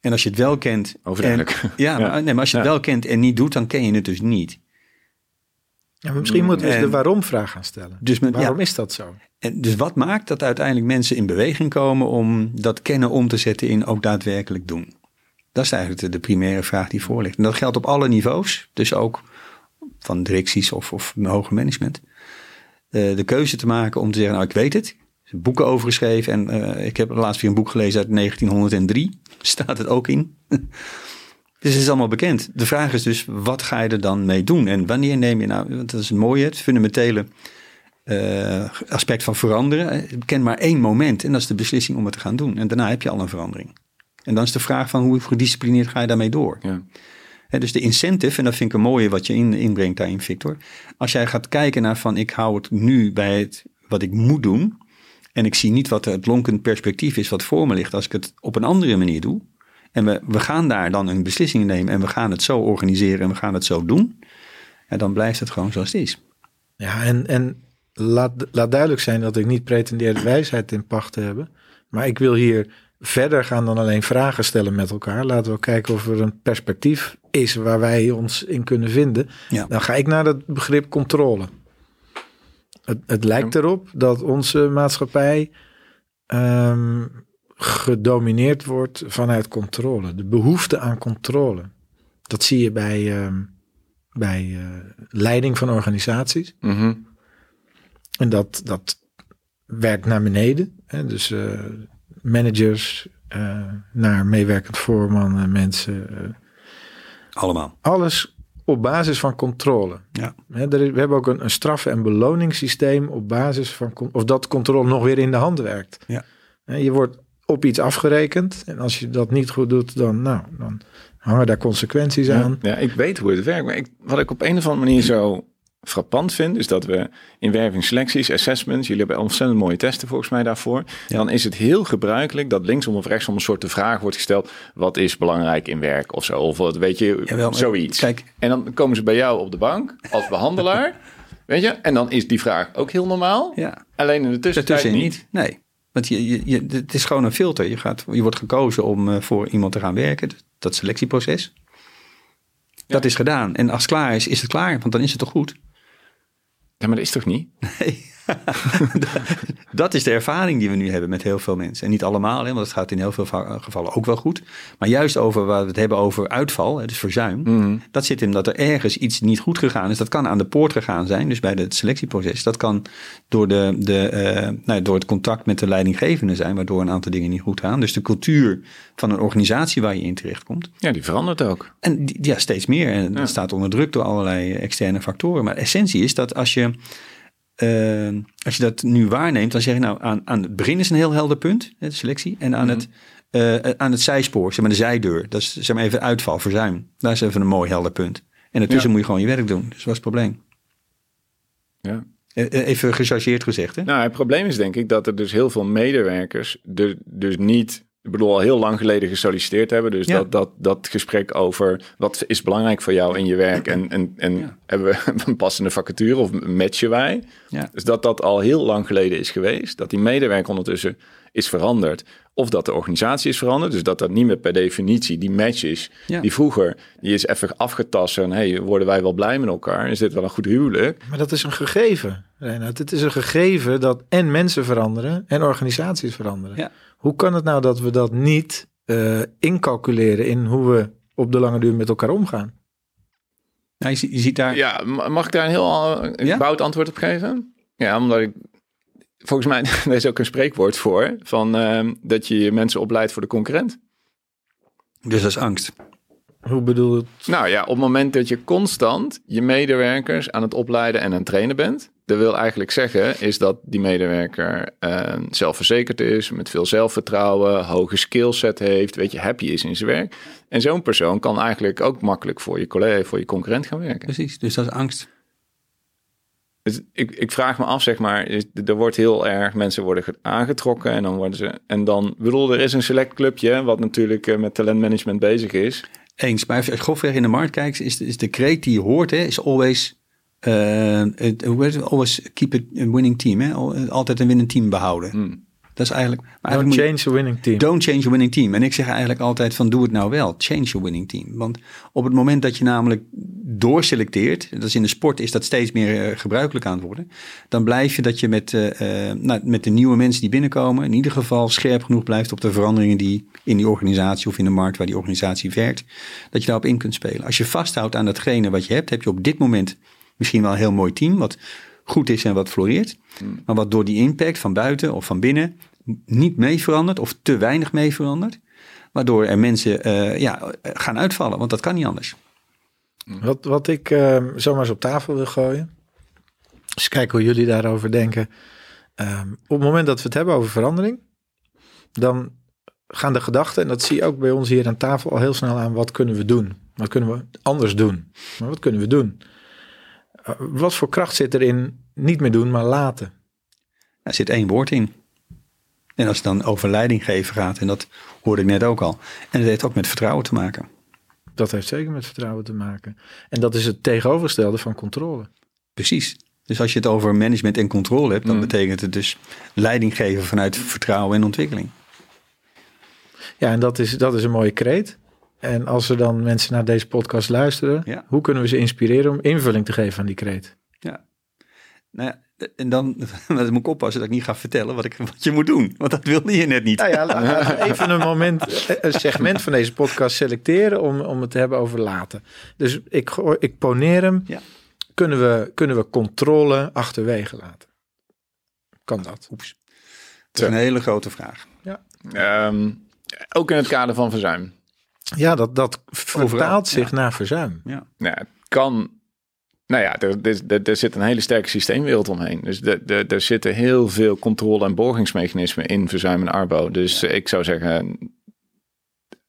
En als je het wel kent. Overduidelijk. En, [LAUGHS] ja, Ja. Maar, nee, maar als je het Ja. wel kent en niet doet, dan ken je het dus niet. ja, maar misschien moeten we En- de waarom-vraag gaan stellen. Dus, Waarom ja, is dat zo? en dus wat maakt dat uiteindelijk mensen in beweging komen om dat kennen om te zetten in ook daadwerkelijk doen? Dat is eigenlijk de, primaire vraag die voor ligt. En dat geldt op alle niveaus, dus ook van directies of, of hoger management. Eh, de keuze te maken om te zeggen, nou ik weet het. Boeken over geschreven en eh, ik heb laatst weer een boek gelezen uit 1903. [LAUGHS] Staat het ook in. [LAUGHS] dus het is allemaal bekend. De vraag is dus, wat ga je er dan mee doen? En wanneer neem je nou, want dat is het mooie, het fundamentele eh, aspect van veranderen. Ik ken maar één moment en dat is de beslissing om het te gaan doen. En daarna heb je al een verandering. En dan is de vraag van hoe gedisciplineerd ga je daarmee door? Ja. Hè, dus de incentive, en dat vind ik een mooie wat je in, inbrengt daarin, Victor. Als jij gaat kijken naar van ik hou het nu bij het wat ik moet doen. En ik zie niet wat het lonkend perspectief is wat voor me ligt als ik het op een andere manier doe. En we, we gaan daar dan een beslissing in nemen en we gaan het zo organiseren en we gaan het zo doen. En dan blijft het gewoon zoals het is. Ja, en, en laat, laat duidelijk zijn dat ik niet pretendeer de wijsheid in pacht te hebben. Maar ik wil hier verder gaan dan alleen vragen stellen met elkaar. Laten we kijken of er een perspectief is waar wij ons in kunnen vinden. Ja. Dan ga ik naar het begrip controle. Het, het lijkt erop dat onze maatschappij ehm, gedomineerd wordt vanuit controle. De behoefte aan controle. Dat zie je bij, ehm, bij eh, leiding van organisaties. Mhm. En dat, dat werkt naar beneden. Hè? Dus eh, managers eh, naar meewerkend voorman, eh, mensen. eh, Allemaal. alles op basis van controle. Ja. Hè, er is, we hebben ook een, een straffen- en beloningssysteem op basis van... of dat controle nog weer in de hand werkt. Ja. Hè, je wordt op iets afgerekend. En als je dat niet goed doet, dan, nou, dan hangen daar consequenties Ja, aan. ja, ik weet hoe het werkt. Maar ik, wat ik op een of andere manier zo frappant vind, is dat we in wervingsselecties, assessments, jullie hebben ontzettend mooie testen volgens mij daarvoor. Ja. Dan is het heel gebruikelijk dat linksom of rechtsom een soort de vraag wordt gesteld: wat is belangrijk in werk of zo? Of wat weet je, Jawel, zoiets. kijk- En dan komen ze bij jou op de bank als behandelaar. [LAUGHS] Weet je? En dan is die vraag ook heel normaal. Ja. Alleen in de tussentijd niet. niet. Nee. Want je, je, je, het is gewoon een filter. Je, gaat, je wordt gekozen om uh, voor iemand te gaan werken. Dat selectieproces. Dat is gedaan. En als het klaar is, is het klaar. Want dan is het toch goed? Ja, maar dat is toch niet? Nee. [LAUGHS] dat is de ervaring die we nu hebben met heel veel mensen. En niet allemaal, hè, want het gaat in heel veel gevallen ook wel goed. Maar juist over waar we het hebben over uitval, dus verzuim. Mm. Dat zit in dat er ergens iets niet goed gegaan is. Dat kan aan de poort gegaan zijn, dus bij het selectieproces. Dat kan door, de, de, uh, nou, door het contact met de leidinggevende zijn, waardoor een aantal dingen niet goed gaan. Dus de cultuur van een organisatie waar je in terechtkomt. Ja, die verandert ook. En die, ja, steeds meer. En dat staat onder druk door allerlei externe factoren. Maar de essentie is dat als je uh, als je dat nu waarneemt, dan zeg je nou aan, aan het begin is een heel helder punt, de selectie. En aan, mhm. het, uh, aan het zijspoor, zeg maar de zijdeur, dat is zeg maar even uitval, verzuim. Daar is even een mooi helder punt. En daartussen moet je gewoon je werk doen. Dus wat is het probleem? Ja. E-, e-, even gechargeerd gezegd. Hè? Nou, het probleem is denk ik dat er dus heel veel medewerkers er dus niet ik bedoel, al heel lang geleden gesolliciteerd hebben. Dus dat, dat, dat gesprek over wat is belangrijk voor jou in je werk en, en, en hebben we [LAUGHS] een passende vacature of matchen wij. Ja. Dus dat dat al heel lang geleden is geweest. Dat die medewerker ondertussen is veranderd. Of dat de organisatie is veranderd. Dus dat dat niet meer per definitie die match is. Die vroeger, die is even afgetast. En hey, worden wij wel blij met elkaar? Is dit wel een goed huwelijk? Maar dat is een gegeven, Reinhard. Het is een gegeven dat en mensen veranderen en organisaties veranderen. Ja. Hoe kan het nou dat we dat niet uh, incalculeren in hoe we op de lange duur met elkaar omgaan? Nou, je, ziet daar... Ja, mag ik daar een heel een ja? bout antwoord op geven? Ja, omdat ik... Volgens mij, [LAUGHS] er is ook een spreekwoord voor, van uh, dat je mensen opleidt voor de concurrent. Dus dat is angst. Hoe bedoel je het? Nou ja, op het moment dat je constant je medewerkers aan het opleiden en aan het trainen bent, dat wil eigenlijk zeggen is dat die medewerker uh, zelfverzekerd is, met veel zelfvertrouwen, hoge skillset heeft, weet je, happy is in zijn werk. En zo'n persoon kan eigenlijk ook makkelijk voor je collega, voor je concurrent gaan werken. Precies, dus dat is angst. Dus ik, ik vraag me af, zeg maar, er wordt heel erg, mensen worden aangetrokken en dan worden ze, en dan, bedoel, er is een select clubje, wat natuurlijk uh, met talentmanagement bezig is. Eens, maar als je grofweg in de markt kijkt, is de, is de kreet die je hoort, hè, is always uh, always keep a winning team. Hè? Altijd een winnend team behouden. Hmm. Dat is eigenlijk. Maar don't change a winning team. Don't change a winning team. En ik zeg eigenlijk altijd van doe het nou wel. Change your winning team. Want op het moment dat je namelijk doorselecteert, dat is in de sport is dat steeds meer uh, gebruikelijk aan het worden. Dan blijf je dat je met, uh, nou, met de nieuwe mensen die binnenkomen, in ieder geval scherp genoeg blijft op de veranderingen die in die organisatie of in de markt waar die organisatie werkt, dat je daarop in kunt spelen. Als je vasthoudt aan datgene wat je hebt, heb je op dit moment misschien wel een heel mooi team, wat goed is en wat floreert. Hmm. Maar wat door die impact van buiten of van binnen niet mee verandert of te weinig mee verandert. Waardoor er mensen uh, ja, gaan uitvallen, want dat kan niet anders. Wat, wat ik uh, zomaar eens op tafel wil gooien. Eens kijken hoe jullie daarover denken. Um, op het moment dat we het hebben over verandering, dan gaan de gedachten, en dat zie je ook bij ons hier aan tafel al heel snel aan, wat kunnen we doen? Wat kunnen we anders doen? Maar wat kunnen we doen? Wat voor kracht zit erin niet meer doen, maar laten? Er zit één woord in. En als het dan over leiding geven gaat, en dat hoorde ik net ook al. En dat heeft ook met vertrouwen te maken. Dat heeft zeker met vertrouwen te maken. En dat is het tegenovergestelde van controle. Precies. Dus als je het over management en controle hebt, dan mm. betekent het dus leiding geven vanuit vertrouwen en ontwikkeling. Ja, en dat is, dat is een mooie kreet. En als er dan mensen naar deze podcast luisteren, hoe kunnen we ze inspireren om invulling te geven aan die kreet? Ja, nou ja, en dan, [LAUGHS] dan moet ik oppassen dat ik niet ga vertellen wat, ik, wat je moet doen. Want dat wilde je net niet. Nou ja, [LAUGHS] even een moment, een segment van deze podcast selecteren om, om het te hebben over laten. Dus ik, ik poneer hem. Ja. Kunnen, we, kunnen we controle achterwege laten? Kan dat? Oeps. Dat is een hele grote vraag. Ja. Um, ook in het kader van verzuim. Ja, dat, dat vertaalt zich naar verzuim. Ja. ja, het kan. Nou ja, er, er, er zit een hele sterke systeemwereld omheen. Dus er, er zitten heel veel controle- en borgingsmechanismen in verzuim en arbo. Dus ik zou zeggen,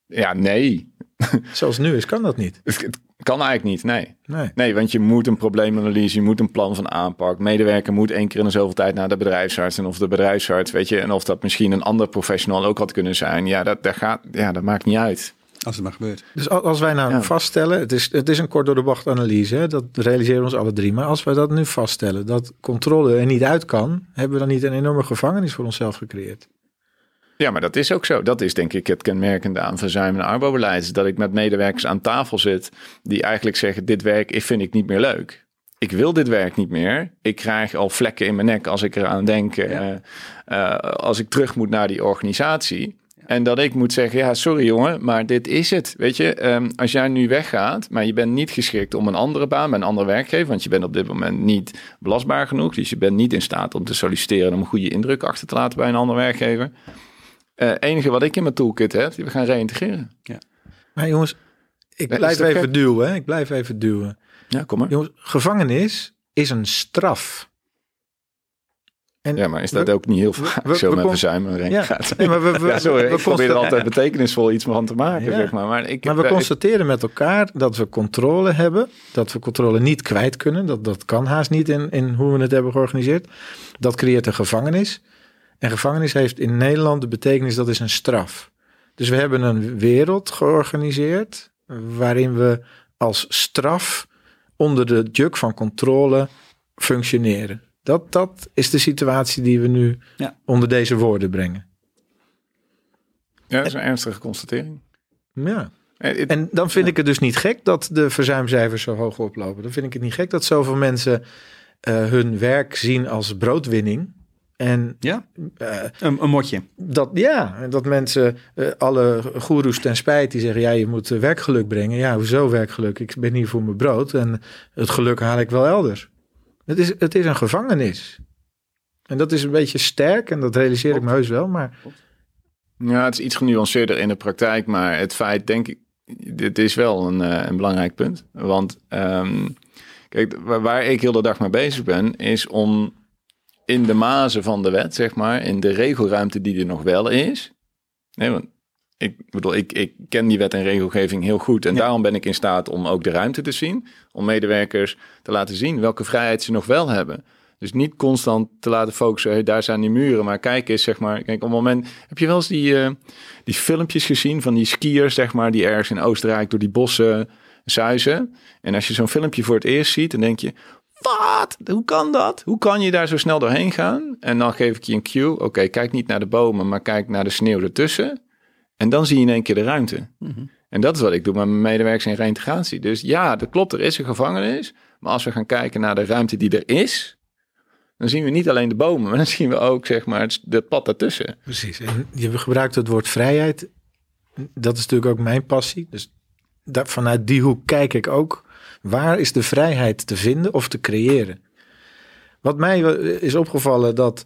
ja, nee. [LAUGHS] Zoals het nu is, kan dat niet. Het kan eigenlijk niet, nee. nee. Nee, want je moet een probleemanalyse, je moet een plan van aanpak. Medewerker moet één keer in de zoveel tijd naar de bedrijfsarts. En of de bedrijfsarts, weet je, en of dat misschien een ander professional ook had kunnen zijn. Ja, dat, dat, gaat, ja, dat maakt niet uit. Als het maar gebeurt. Dus al- als wij nou Ja. vaststellen, het is, het is een kort door de bocht analyse, hè, dat realiseren we ons alle drie. Maar als wij dat nu vaststellen, dat controle er niet uit kan, hebben we dan niet een enorme gevangenis voor onszelf gecreëerd? Ja, maar dat is ook zo. Dat is denk ik het kenmerkende aan verzuim en arbobeleid. Dat ik met medewerkers aan tafel zit die eigenlijk zeggen: dit werk ik vind ik niet meer leuk. Ik wil dit werk niet meer. Ik krijg al vlekken in mijn nek als ik eraan denk. eh, eh, als ik terug moet naar die organisatie. En dat ik moet zeggen, ja, sorry jongen, maar dit is het. Weet je, ehm, als jij nu weggaat, maar je bent niet geschikt om een andere baan bij een andere werkgever, want je bent op dit moment niet belastbaar genoeg, dus je bent niet in staat om te solliciteren om een goede indruk achter te laten bij een andere werkgever. Het enige wat ik in mijn toolkit heb, we gaan reïntegreren. Maar jongens, ik blijf even gek? duwen. Hè? Ik blijf even duwen. Ja, kom maar. Jongens, gevangenis is een straf. En Ja, maar is dat we- ook niet heel vaak we- zo met verzuim en Ja, gaat? nee, maar we, [LAUGHS] Ja, sorry, we ik probeer er consta- altijd betekenisvol iets van te maken, Ja. zeg maar. Maar, ik, Maar we constateren met elkaar dat we controle hebben, dat we controle niet kwijt kunnen. Dat, dat kan haast niet in, in hoe we het hebben georganiseerd. Dat creëert een gevangenis. En gevangenis heeft in Nederland de betekenis dat is een straf. Dus we hebben een wereld georganiseerd waarin we als straf onder de juk van controle functioneren. Dat, dat is de situatie die we nu Ja. onder deze woorden brengen. ja, dat is een ernstige constatering. Ja. Eh, En dan vind ik het dus niet gek dat de verzuimcijfers zo hoog oplopen. Dan vind ik het niet gek dat zoveel mensen eh, hun werk zien als broodwinning. En Ja, eh, een, een motje. dat, ja, dat mensen, eh, alle goeroes ten spijt, die zeggen: ja, je moet werkgeluk brengen. Ja, hoezo werkgeluk? Ik ben hier voor mijn brood en het geluk haal ik wel elders. Het is, het is een gevangenis. En dat is een beetje sterk en dat realiseer ik me heus wel. Maar Ja, het is iets genuanceerder in de praktijk, maar het feit, denk ik, dit is wel een, eh, een belangrijk punt. Want ehm, kijk, waar, waar ik heel de dag mee bezig ben, is om in de mazen van de wet, zeg maar, in de regelruimte die er nog wel is. Nee, want ik bedoel, ik, ik ken die wet en regelgeving heel goed en Ja. daarom ben ik in staat om ook de ruimte te zien, om medewerkers te laten zien welke vrijheid ze nog wel hebben. Dus niet constant te laten focussen, hey, daar zijn die muren. Maar kijk eens, zeg maar, kijk, op het moment... Heb je wel eens die, eh, die filmpjes gezien van die skiers, zeg maar, die ergens in Oostenrijk door die bossen zuizen? En als je zo'n filmpje voor het eerst ziet, dan denk je, wat? Hoe kan dat? Hoe kan je daar zo snel doorheen gaan? En dan geef ik je een cue. Oké, kijk niet naar de bomen, maar kijk naar de sneeuw ertussen. En dan zie je in één keer de ruimte. En dat is wat ik doe met mijn medewerkers in reintegratie. Dus ja, dat klopt, er is een gevangenis. Maar als we gaan kijken naar de ruimte die er is, dan zien we niet alleen de bomen, [LAUGHS] maar dan zien we ook zeg maar het, het pad daartussen. Precies. En je gebruikt het woord vrijheid. Dat is natuurlijk ook mijn passie. Dus daar, vanuit die hoek kijk ik ook. Waar is de vrijheid te vinden of te creëren? Wat mij eh, is opgevallen dat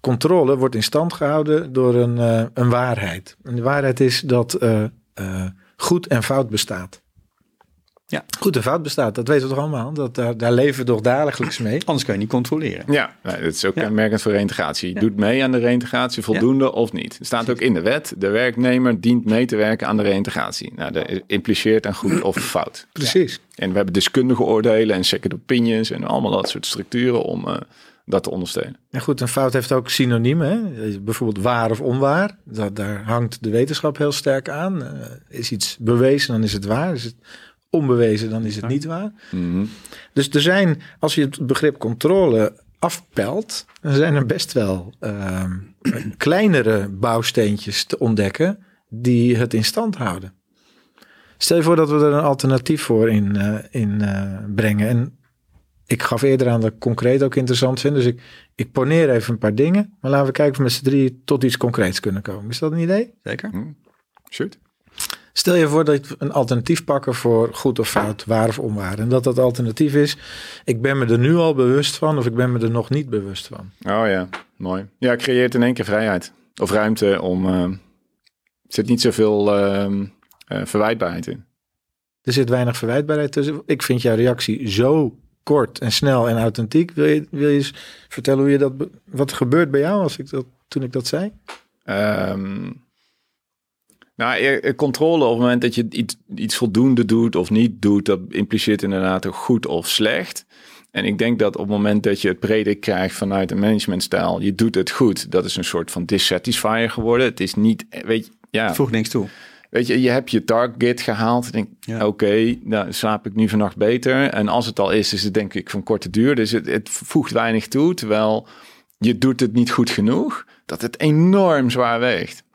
controle wordt in stand gehouden door een, eh, een waarheid. En de waarheid is dat eh, eh, goed en fout bestaat. Ja. Goed en fout bestaat, dat weten we toch allemaal? Dat, daar, daar leven we toch dagelijks mee? Anders kun je niet controleren. Ja, dat is ook Ja. kenmerkend voor reintegratie. Je doet mee aan de reintegratie, voldoende of niet. Het staat ook in de wet, de werknemer dient mee te werken aan de reintegratie. Nou, dat impliceert een goed of fout. Precies. En we hebben deskundige oordelen en second opinions en allemaal dat soort structuren om eh, dat te ondersteunen. En goed, een fout heeft ook synoniemen. Hè? Bijvoorbeeld waar of onwaar. Dat, daar hangt de wetenschap heel sterk aan. Eh, is iets bewezen, dan is het waar. Is het onbewezen, dan is het niet waar. Mhm. Dus er zijn, als je het begrip controle afpelt, dan zijn er best wel ehm, kleinere bouwsteentjes te ontdekken die het in stand houden. Stel je voor dat we er een alternatief voor in, eh, in eh, brengen. En ik gaf eerder aan dat ik concreet ook interessant vind. Dus ik, ik poneer even een paar dingen. Maar laten we kijken of we met z'n drieën tot iets concreets kunnen komen. Is dat een idee? Zeker? Shoot. Stel je voor dat we een alternatief pakken voor goed of fout, waar of onwaar. En dat dat alternatief is, ik ben me er nu al bewust van of ik ben me er nog niet bewust van. Oh ja, mooi. Ja, creëert in één keer vrijheid. Of ruimte om... eh, er zit niet zoveel ehm, eh, verwijtbaarheid in. Er zit weinig verwijtbaarheid tussen. Ik vind jouw reactie zo kort en snel en authentiek. Wil je, wil je eens vertellen hoe je dat, wat er gebeurt bij jou als ik dat, toen ik dat zei? Ehm, nou, eh, controle op het moment dat je iets, iets voldoende doet of niet doet, dat impliceert inderdaad ook goed of slecht. En ik denk dat op het moment dat je het breder krijgt vanuit een managementstijl, je doet het goed, dat is een soort van dissatisfier geworden. Het is niet, eh, weet je, ja, Voeg niks toe. Weet je, je hebt je target gehaald. Denk, Ja. oké, nou slaap ik nu vannacht beter. En als het al is, is het denk ik van korte duur. Dus het, het voegt weinig toe, terwijl je doet het niet goed genoeg, dat het enorm zwaar weegt.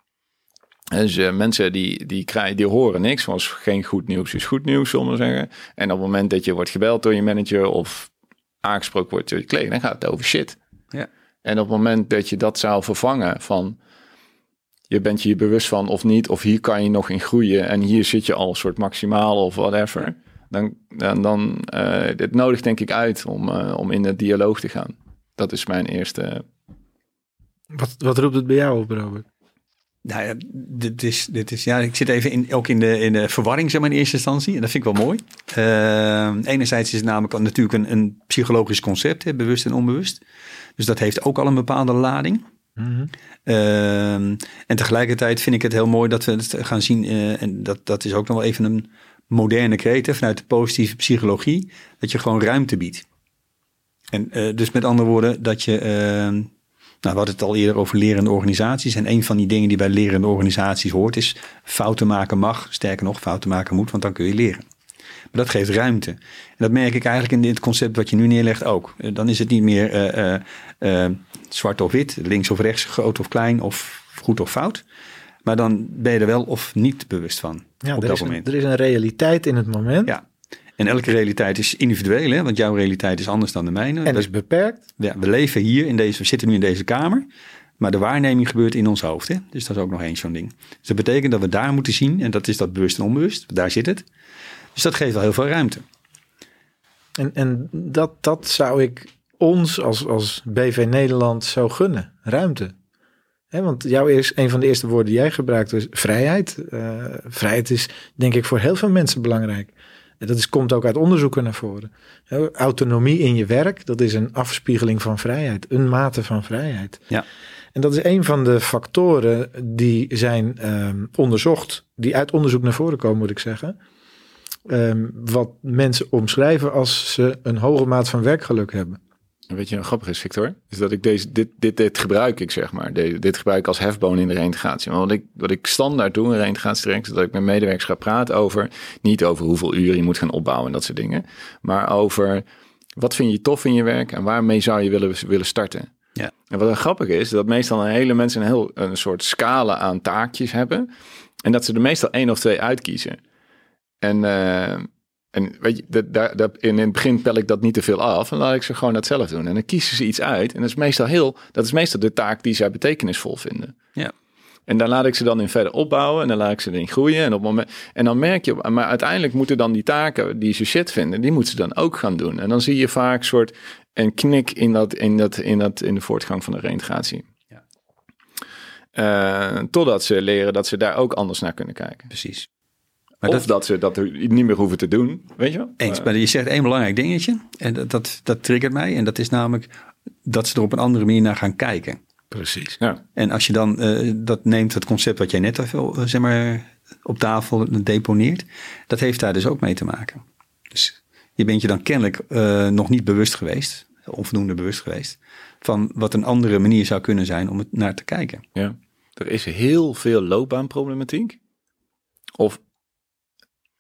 Dus eh, mensen die, die, krijgen, die horen niks, zoals geen goed nieuws is goed nieuws, zullen we zeggen. En op het moment dat je wordt gebeld door je manager of aangesproken wordt door je collega, dan gaat het over shit. Ja. En op het moment dat je dat zou vervangen van je bent je hier bewust van of niet, of hier kan je nog in groeien en hier zit je al een soort maximaal of whatever, dan, dan, dan eh, dit nodigt denk ik uit om, eh, om in de dialoog te gaan. Dat is mijn eerste. Wat, wat roept het bij jou op, Robert? Nou ja, dit is, dit is, ja, ik zit even in, ook in de, in de verwarring zeg maar, in eerste instantie. En dat vind ik wel mooi. Eh, enerzijds is het namelijk natuurlijk een, een psychologisch concept, hè, bewust en onbewust. Dus dat heeft ook al een bepaalde lading. Mhm. Ehm, en tegelijkertijd vind ik het heel mooi dat we het gaan zien. eh, en dat, dat is ook nog wel even een moderne kreet hè, vanuit de positieve psychologie. Dat je gewoon ruimte biedt. En eh, dus met andere woorden, dat je. ehm, nou, we hadden het al eerder over lerende organisaties. En een van die dingen die bij lerende organisaties hoort is fouten maken mag. Sterker nog, fouten maken moet, want dan kun je leren. Maar dat geeft ruimte. En dat merk ik eigenlijk in het concept wat je nu neerlegt ook. Eh, Dan is het niet meer eh, eh, zwart of wit, links of rechts, groot of klein of goed of fout. Maar dan ben je er wel of niet bewust van Ja, op er dat is, een, moment. er is een realiteit in het moment. Ja. En elke realiteit is individueel, hè? want jouw realiteit is anders dan de mijne. En Dat- is beperkt. ja, we leven hier, in deze, we zitten nu in deze kamer. Maar de waarneming gebeurt in ons hoofd. Hè? Dus dat is ook nog eens zo'n ding. Dus dat betekent dat we daar moeten zien. En dat is dat bewust en onbewust. Daar zit het. Dus dat geeft wel heel veel ruimte. En, en dat, dat zou ik ons als, als BV Nederland zo gunnen. Ruimte. Want jouw eerst, een van de eerste woorden die jij gebruikt is vrijheid. Eh, vrijheid is denk ik voor heel veel mensen belangrijk. En dat is, komt ook uit onderzoeken naar voren. Autonomie in je werk, dat is een afspiegeling van vrijheid. Een mate van vrijheid. Ja. En dat is een van de factoren die zijn ehm, onderzocht. Die uit onderzoek naar voren komen, moet ik zeggen. Ehm, wat mensen omschrijven als ze een hoge maat van werkgeluk hebben. En Weet je wat grappig is, Victor? Is dat ik deze, dit, dit, dit gebruik ik, zeg maar. De- dit gebruik ik als hefboom in de reintegratie. Maar wat ik, wat ik standaard doe in reintegratietraject, is dat ik met medewerkers ga praten over, niet over hoeveel uren je moet gaan opbouwen en dat soort dingen, maar over wat vind je tof in je werk en waarmee zou je willen, willen starten. Ja. En wat grappig is, dat meestal een hele mensen een, heel, een soort scala aan taakjes hebben. En dat ze er meestal één of twee uitkiezen. En, eh, en weet je, dat, daar, dat, in het begin pel ik dat niet te veel af. En laat ik ze gewoon dat zelf doen. En dan kiezen ze iets uit. En dat is meestal heel, dat is meestal de taak die zij betekenisvol vinden. Ja. En daar laat ik ze dan in verder opbouwen. En dan laat ik ze erin groeien. En, op moment, en dan merk je, maar uiteindelijk moeten dan die taken die ze shit vinden, die moeten ze dan ook gaan doen. En dan zie je vaak soort een knik in, dat, in, dat, in, dat, in de voortgang van de reintegratie. Ja. Eh, totdat ze leren dat ze daar ook anders naar kunnen kijken. Precies. Maar of dat, dat, ze dat er niet meer hoeven te doen. Weet je wel? eens. Eh, Maar je zegt één belangrijk dingetje. En dat, dat, dat triggert mij. En dat is namelijk dat ze er op een andere manier naar gaan kijken. Precies. ja. En als je dan eh, dat neemt, het concept wat jij net even, eh, zeg maar, op tafel deponeert, dat heeft daar dus ook mee te maken. Dus je bent je dan kennelijk eh, nog niet bewust geweest, onvoldoende bewust geweest, van wat een andere manier zou kunnen zijn om het naar te kijken. Ja. Er is heel veel loopbaanproblematiek. Of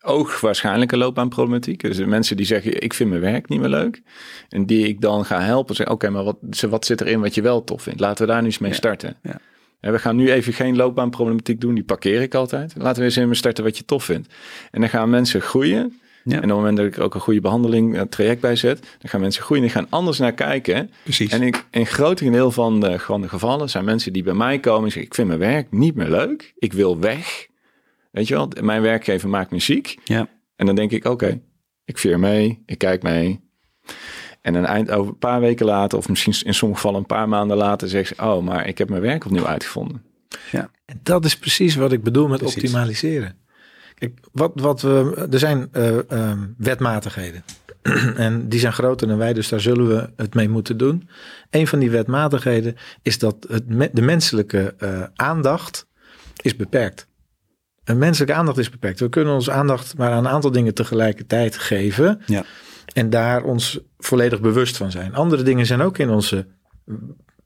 oogwaarschijnlijke loopbaanproblematiek. Dus de mensen die zeggen, ik vind mijn werk niet meer leuk. En die ik dan ga helpen. Zeggen, oké, maar wat, wat zit erin wat je wel tof vindt? Laten we daar nu eens mee Ja, starten. ja. En we gaan nu even geen loopbaanproblematiek doen. Die parkeer ik altijd. Laten we eens even starten wat je tof vindt. En dan gaan mensen groeien. Ja. En op het moment dat ik er ook een goede behandeling, een traject bij zet, dan gaan mensen groeien en die gaan anders naar kijken. Precies. En ik, een groot deel van de, van de gevallen zijn mensen die bij mij komen en zeggen: Ik vind mijn werk niet meer leuk. Ik wil weg. Weet je wel, mijn werkgever maakt muziek. ja. En dan denk ik: Oké, ik vier mee, ik kijk mee. En een eind over een paar weken later, of misschien in sommige gevallen een paar maanden later, zegt ze: Oh, maar ik heb mijn werk opnieuw uitgevonden. En dat is precies wat ik bedoel met Precies. optimaliseren. Kijk, wat, wat we, er zijn eh, ehm, wetmatigheden. [CLEARS THROAT] en die zijn groter dan wij, dus daar zullen we het mee moeten doen. Een van die wetmatigheden is dat het, me- de menselijke eh, aandacht is beperkt. Een menselijke aandacht is beperkt. We kunnen onze aandacht maar aan een aantal dingen tegelijkertijd geven. Ja. En daar ons volledig bewust van zijn. Andere dingen zijn ook in onze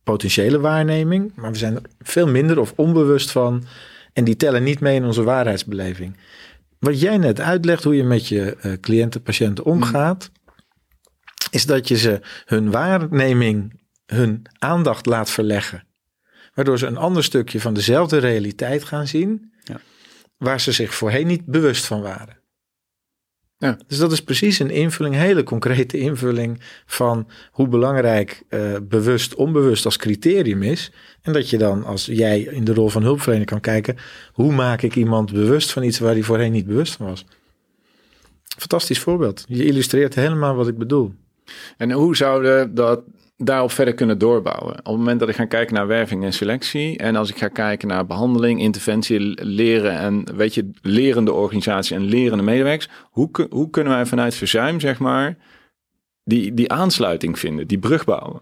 potentiële waarneming. Maar we zijn er veel minder of onbewust van. En die tellen niet mee in onze waarheidsbeleving. Wat jij net uitlegt, hoe je met je uh, cliënten, patiënten omgaat, is dat je ze hun waarneming, hun aandacht laat verleggen. Waardoor ze een ander stukje van dezelfde realiteit gaan zien. Waar ze zich voorheen niet bewust van waren. Ja. Dus dat is precies een invulling, een hele concrete invulling van hoe belangrijk uh, bewust, onbewust als criterium is. En dat je dan, als jij in de rol van hulpverlener kan kijken, hoe maak ik iemand bewust van iets waar hij voorheen niet bewust van was. Fantastisch voorbeeld. Je illustreert helemaal wat ik bedoel. En hoe zouden dat daarop verder kunnen doorbouwen. Op het moment dat ik ga kijken naar werving en selectie en als ik ga kijken naar behandeling, interventie, leren en weet je, lerende organisatie en lerende medewerkers, hoe, hoe kunnen wij vanuit verzuim, zeg maar, die, die aansluiting vinden, die brug bouwen?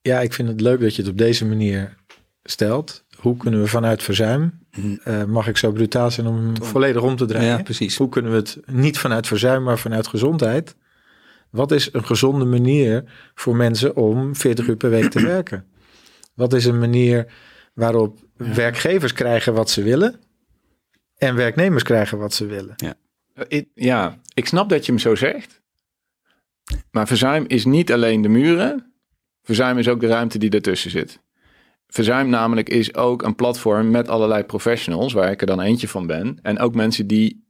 Ja, ik vind het leuk dat je het op deze manier stelt. Hoe kunnen we vanuit verzuim, uh, mag ik zo brutaal zijn om hem volledig om te draaien? Ja, precies. Hoe kunnen we het niet vanuit verzuim, maar vanuit gezondheid wat is een gezonde manier voor mensen om 40 uur per week te [CLEARS THROAT] werken? Wat is een manier waarop werkgevers krijgen wat ze willen en werknemers krijgen wat ze willen? Ja. Ik, ja, ik snap dat je hem zo zegt. Maar verzuim is niet alleen de muren. Verzuim is ook de ruimte die ertussen zit. Verzuim namelijk is ook een platform met allerlei professionals, waar ik er dan eentje van ben. En ook mensen die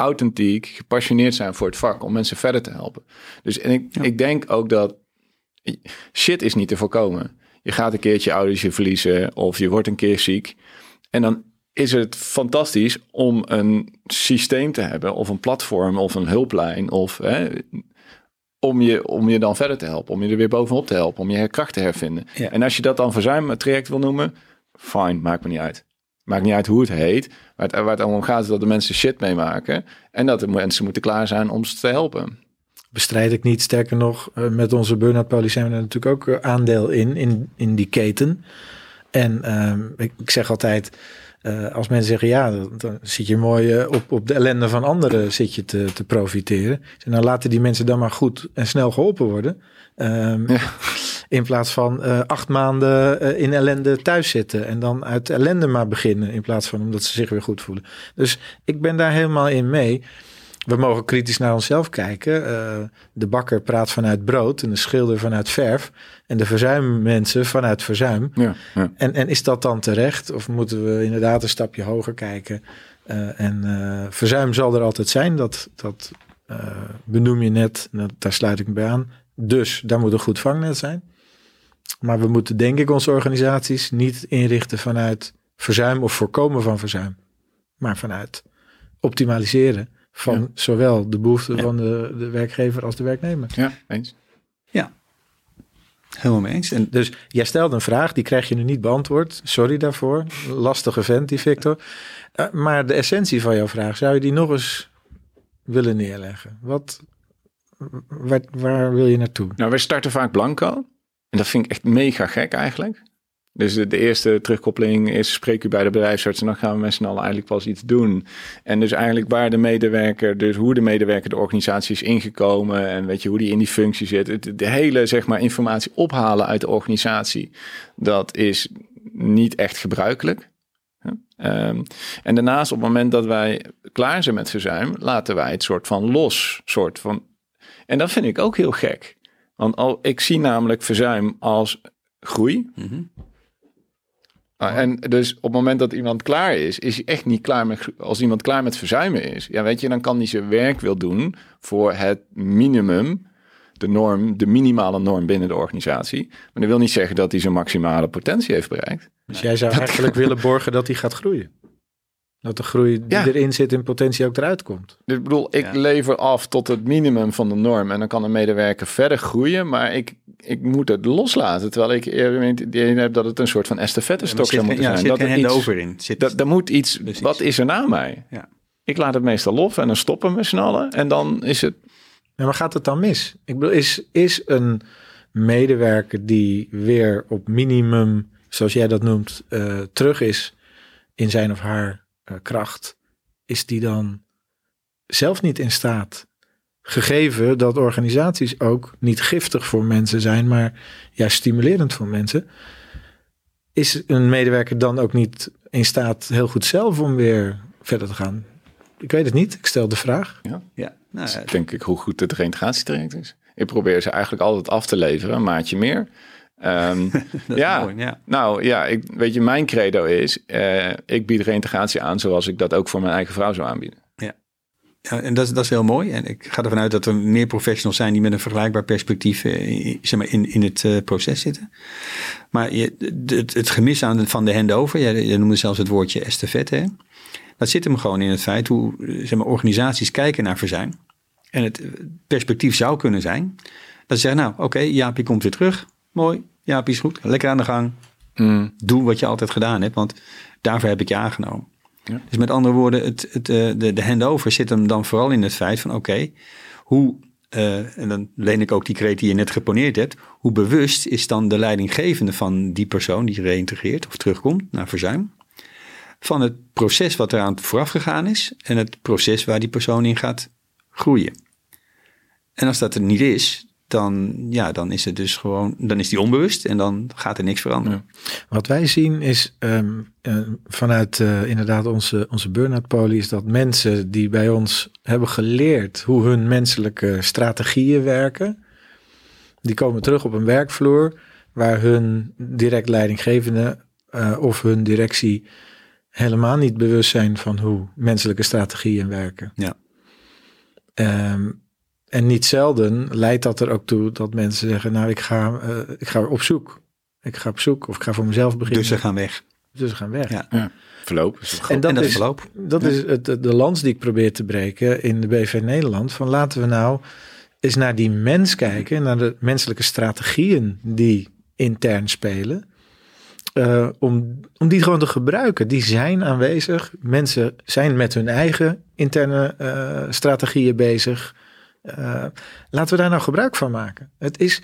authentiek, gepassioneerd zijn voor het vak om mensen verder te helpen. Dus en ik, ik denk ook dat shit is niet te voorkomen. Je gaat een keertje ouders je verliezen of je wordt een keer ziek. En dan is het fantastisch om een systeem te hebben of een platform of een hulplijn of hè, om, je, om je dan verder te helpen, om je er weer bovenop te helpen, om je kracht te hervinden. En als je dat dan verzuim traject wil noemen, fine, maakt me niet uit. Maakt niet uit hoe het heet. Waar het, waar het om gaat is dat de mensen shit meemaken. En dat de mensen moeten klaar zijn om ze te helpen. Bestrijd ik niet. Sterker nog, eh, met onze burn-out policy hebben we natuurlijk ook eh, aandeel in, in, in die keten. En ehm, ik, ik, zeg altijd, uh, als mensen zeggen ja, dan, dan zit je mooi op, op de ellende van anderen zit je te, te profiteren. Nou laten die mensen dan maar goed en snel geholpen worden. Um, ja. [LAUGHS] In plaats van uh, acht maanden uh, in ellende thuis zitten en dan uit ellende maar beginnen. In plaats van omdat ze zich weer goed voelen. Dus ik ben daar helemaal in mee. We mogen kritisch naar onszelf kijken. Uh, de bakker praat vanuit brood en de schilder vanuit verf. En de verzuimmensen vanuit verzuim. Ja, ja. En, en is dat dan terecht? Of moeten we inderdaad een stapje hoger kijken? en verzuim zal er altijd zijn. Dat, dat benoem je net. daar sluit ik me bij aan. Dus daar moet een goed vangnet zijn. Maar we moeten denk ik onze organisaties niet inrichten vanuit verzuim of voorkomen van verzuim. Maar vanuit optimaliseren van zowel de behoeften van de, de werkgever als de werknemer. Ja, eens. Ja, helemaal mee eens. En dus jij stelt een vraag, die krijg je nu niet beantwoord. Sorry daarvoor. Lastige vent, die Victor. Uh, maar de essentie van jouw vraag, zou je die nog eens willen neerleggen? Wat, waar, waar wil je naartoe? Nou, wij starten vaak blanco. En dat vind ik echt mega gek eigenlijk. Dus de, eerste terugkoppeling is spreek u bij de bedrijfsarts en dan gaan we met z'n allen eigenlijk pas iets doen. En dus eigenlijk waar de medewerker, dus hoe de medewerker de organisatie is ingekomen en weet je hoe die in die functie zit. de hele zeg maar informatie ophalen uit de organisatie, dat is niet echt gebruikelijk. Um, en daarnaast op het moment dat wij klaar zijn met verzuim, laten wij het soort van los. Soort van, en dat vind ik ook heel gek. Want al, ik zie namelijk verzuim als groei. Mhm. Ah, en dus op het moment dat iemand klaar is, is hij echt niet klaar met. Als iemand klaar met verzuimen is, ja, weet je, dan kan hij zijn werk wil doen voor het minimum, de norm, de minimale norm binnen de organisatie. Maar dat wil niet zeggen dat hij zijn maximale potentie heeft bereikt. Dus jij zou eigenlijk willen borgen dat hij gaat groeien? Dat de groei die erin zit in potentie ook eruit komt. Dus ik bedoel, ik lever af tot het minimum van de norm. En dan kan een medewerker verder groeien. Maar ik, ik moet het loslaten. Terwijl ik idee heb dat het een soort van estafette stok zou moeten zijn. dat er iets, over in. Zit, dat, er moet iets, wat is er na mij? Ja. Ik laat het meestal los en dan stoppen we snallen. En dan is het... Ja, maar gaat het dan mis? Ik bedoel, is, is een medewerker die weer op minimum, zoals jij dat noemt, uh, terug is in zijn of haar eh, kracht, is die dan zelf niet in staat, gegeven dat organisaties ook niet giftig voor mensen zijn, maar juist stimulerend voor mensen, is een medewerker dan ook niet in staat heel goed zelf om weer verder te gaan? Ik weet het niet. Ik stel de vraag. Ja. Ja, nou, is denk ik hoe goed het reintegratietraject is. Ik probeer ze eigenlijk altijd af te leveren, een maatje meer. Ehm, [LAUGHS] dat is ja, mooi, ja. nou ja, ik, weet je, mijn credo is, eh, ik bied reintegratie aan zoals ik dat ook voor mijn eigen vrouw zou aanbieden. Ja, en dat, is- dat is heel mooi. En ik ga ervan uit dat er meer professionals zijn die met een vergelijkbaar perspectief eh, zeg maar, in, in het eh, proces zitten. Maar je, het, het gemis aan de, van de handover, je, je noemde zelfs het woordje estafette, hè? dat zit hem gewoon in het feit hoe zeg maar, organisaties kijken naar verzuim. En het perspectief zou kunnen zijn dat ze zeggen, nou oké, Jaapie komt weer terug. Mooi, Jaapie is goed, lekker aan de gang. Doe wat je altijd gedaan hebt, want daarvoor heb ik je aangenomen. Ja. Dus met andere woorden, het, het, eh, de, de handover zit hem dan vooral in het feit van oké, hoe, eh, en dan leen ik ook die kreet die je net geponeerd hebt, hoe bewust is dan de leidinggevende van die persoon die reïntegreert of terugkomt naar verzuim, van het proces wat eraan vooraf gegaan is en het proces waar die persoon in gaat groeien. En als dat er niet is, dan, ja, dan is het dus gewoon, dan is die onbewust en dan gaat er niks veranderen. Wat wij zien is ehm, eh, vanuit eh, inderdaad onze, onze burn-out poli is dat mensen die bij ons hebben geleerd hoe hun menselijke strategieën werken, die komen terug op een werkvloer waar hun direct leidinggevende eh, of hun directie helemaal niet bewust zijn van hoe menselijke strategieën werken. Ja. Ehm, en niet zelden leidt dat er ook toe dat mensen zeggen, nou ik ga, eh, ik ga op zoek. Ik ga op zoek of ik ga voor mezelf beginnen. Dus ze gaan weg. Dus ze gaan weg. Ja. Verloop. is het En dat, en dat is, verloop. dat is het, de, de lans die ik probeer te breken in de BV Nederland. Van laten we nou eens naar die mens kijken. Naar de menselijke strategieën die intern spelen. eh, om, om die gewoon te gebruiken. Die zijn aanwezig. Mensen zijn met hun eigen interne eh, strategieën bezig. Eh, laten we daar nou gebruik van maken. Het is,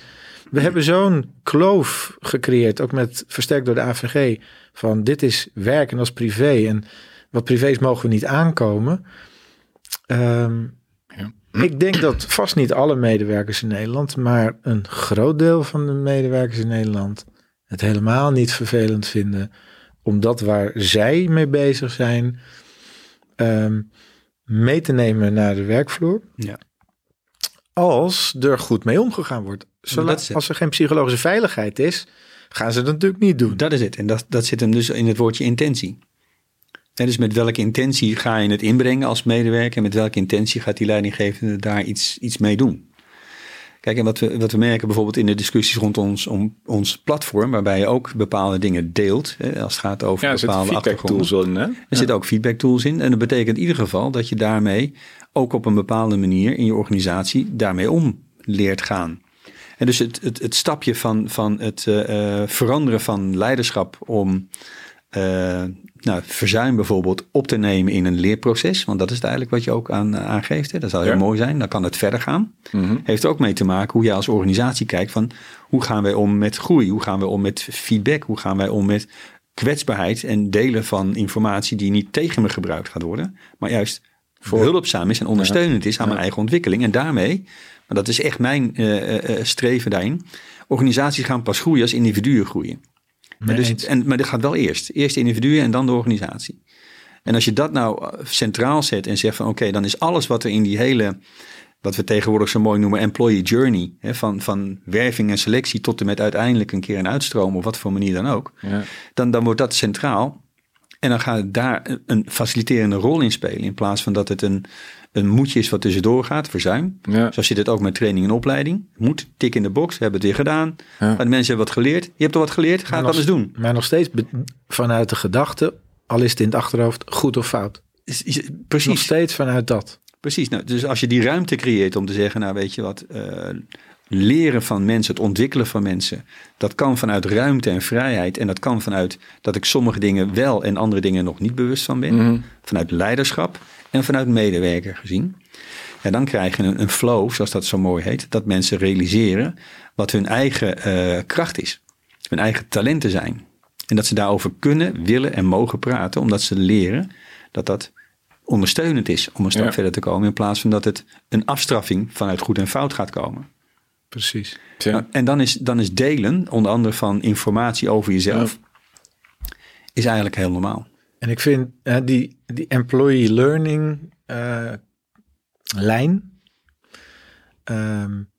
we hebben zo'n kloof gecreëerd, ook met versterkt door de AVG, van dit is werk en dat is privé. En wat privé is, mogen we niet aankomen. Ehm, Ja. Ik denk dat vast niet alle medewerkers in Nederland, maar een groot deel van de medewerkers in Nederland het helemaal niet vervelend vinden, omdat waar zij mee bezig zijn, ehm, mee te nemen naar de werkvloer. Ja. Als er goed mee omgegaan wordt. Zolang, het. als er geen psychologische veiligheid is, gaan ze dat natuurlijk niet doen. Dat is het. En dat, dat zit hem dus in het woordje intentie. En dus met welke intentie ga je het inbrengen als medewerker en met welke intentie gaat die leidinggevende daar iets, iets mee doen? Kijk, en wat we, wat we merken bijvoorbeeld in de discussies rond ons, om, ons platform, waarbij je ook bepaalde dingen deelt, hè, als het gaat over Ja, er bepaalde feedback achtergronden. tools in, hè? Er zitten ook feedback tools in. En dat betekent in ieder geval dat je daarmee ook op een bepaalde manier in je organisatie daarmee om leert gaan. En dus het, het, het stapje van, van het eh, eh, veranderen van leiderschap om eh, nou, verzuim bijvoorbeeld op te nemen in een leerproces. Want dat is eigenlijk wat je ook aan, aangeeft. Hè? Dat zou heel Ja. mooi zijn. Dan kan het verder gaan. Mhm. Heeft er ook mee te maken hoe je als organisatie kijkt van hoe gaan wij om met groei? Hoe gaan wij om met feedback? Hoe gaan wij om met kwetsbaarheid en delen van informatie die niet tegen me gebruikt gaat worden, maar juist behulpzaam is en ondersteunend is aan mijn eigen ontwikkeling. En daarmee, maar dat is echt mijn eh, eh, eh, streven daarin, organisaties gaan pas groeien als individuen groeien. Maar, dus, en, maar dat gaat wel eerst. Eerst de individuen en dan de organisatie. En als je dat nou eh, centraal zet en zegt van oké, dan is alles wat er in die hele, wat we tegenwoordig zo mooi noemen, employee journey, hè, van, van werving en selectie tot en met uiteindelijk een keer een uitstroom, op wat voor manier dan ook, Ja. dan, dan wordt dat centraal. En dan gaat daar een faciliterende rol in spelen, in plaats van dat het een, een moedje is wat tussendoor gaat, verzuim. Ja. Zo zit het ook met training en opleiding. Moet, tik in de box, hebben het weer gedaan. Ja. Maar de mensen hebben wat geleerd. Je hebt al wat geleerd, ga het nog- anders doen. Maar nog steeds vanuit de gedachte, al is het in het achterhoofd goed of fout. Is- is- Nog Precies, steeds vanuit dat. precies. Nou, dus als je die ruimte creëert om te zeggen, nou weet je wat, eh, leren van mensen, het ontwikkelen van mensen, dat kan vanuit ruimte en vrijheid. En dat kan vanuit dat ik sommige dingen wel en andere dingen nog niet bewust van ben. Mhm. Vanuit leiderschap en vanuit medewerker gezien. En dan krijg je een, een flow, zoals dat zo mooi heet, dat mensen realiseren wat hun eigen eh, kracht is. Hun eigen talenten zijn. En dat ze daarover kunnen, willen en mogen praten, omdat ze leren dat dat ondersteunend is om een stap Ja. verder te komen. In plaats van dat het een afstraffing vanuit goed en fout gaat komen. Precies. Ja. Nou, en dan is, dan is delen, onder andere van informatie over jezelf, is eigenlijk heel normaal. En ik vind uh, die, die employee learning uh, lijn um,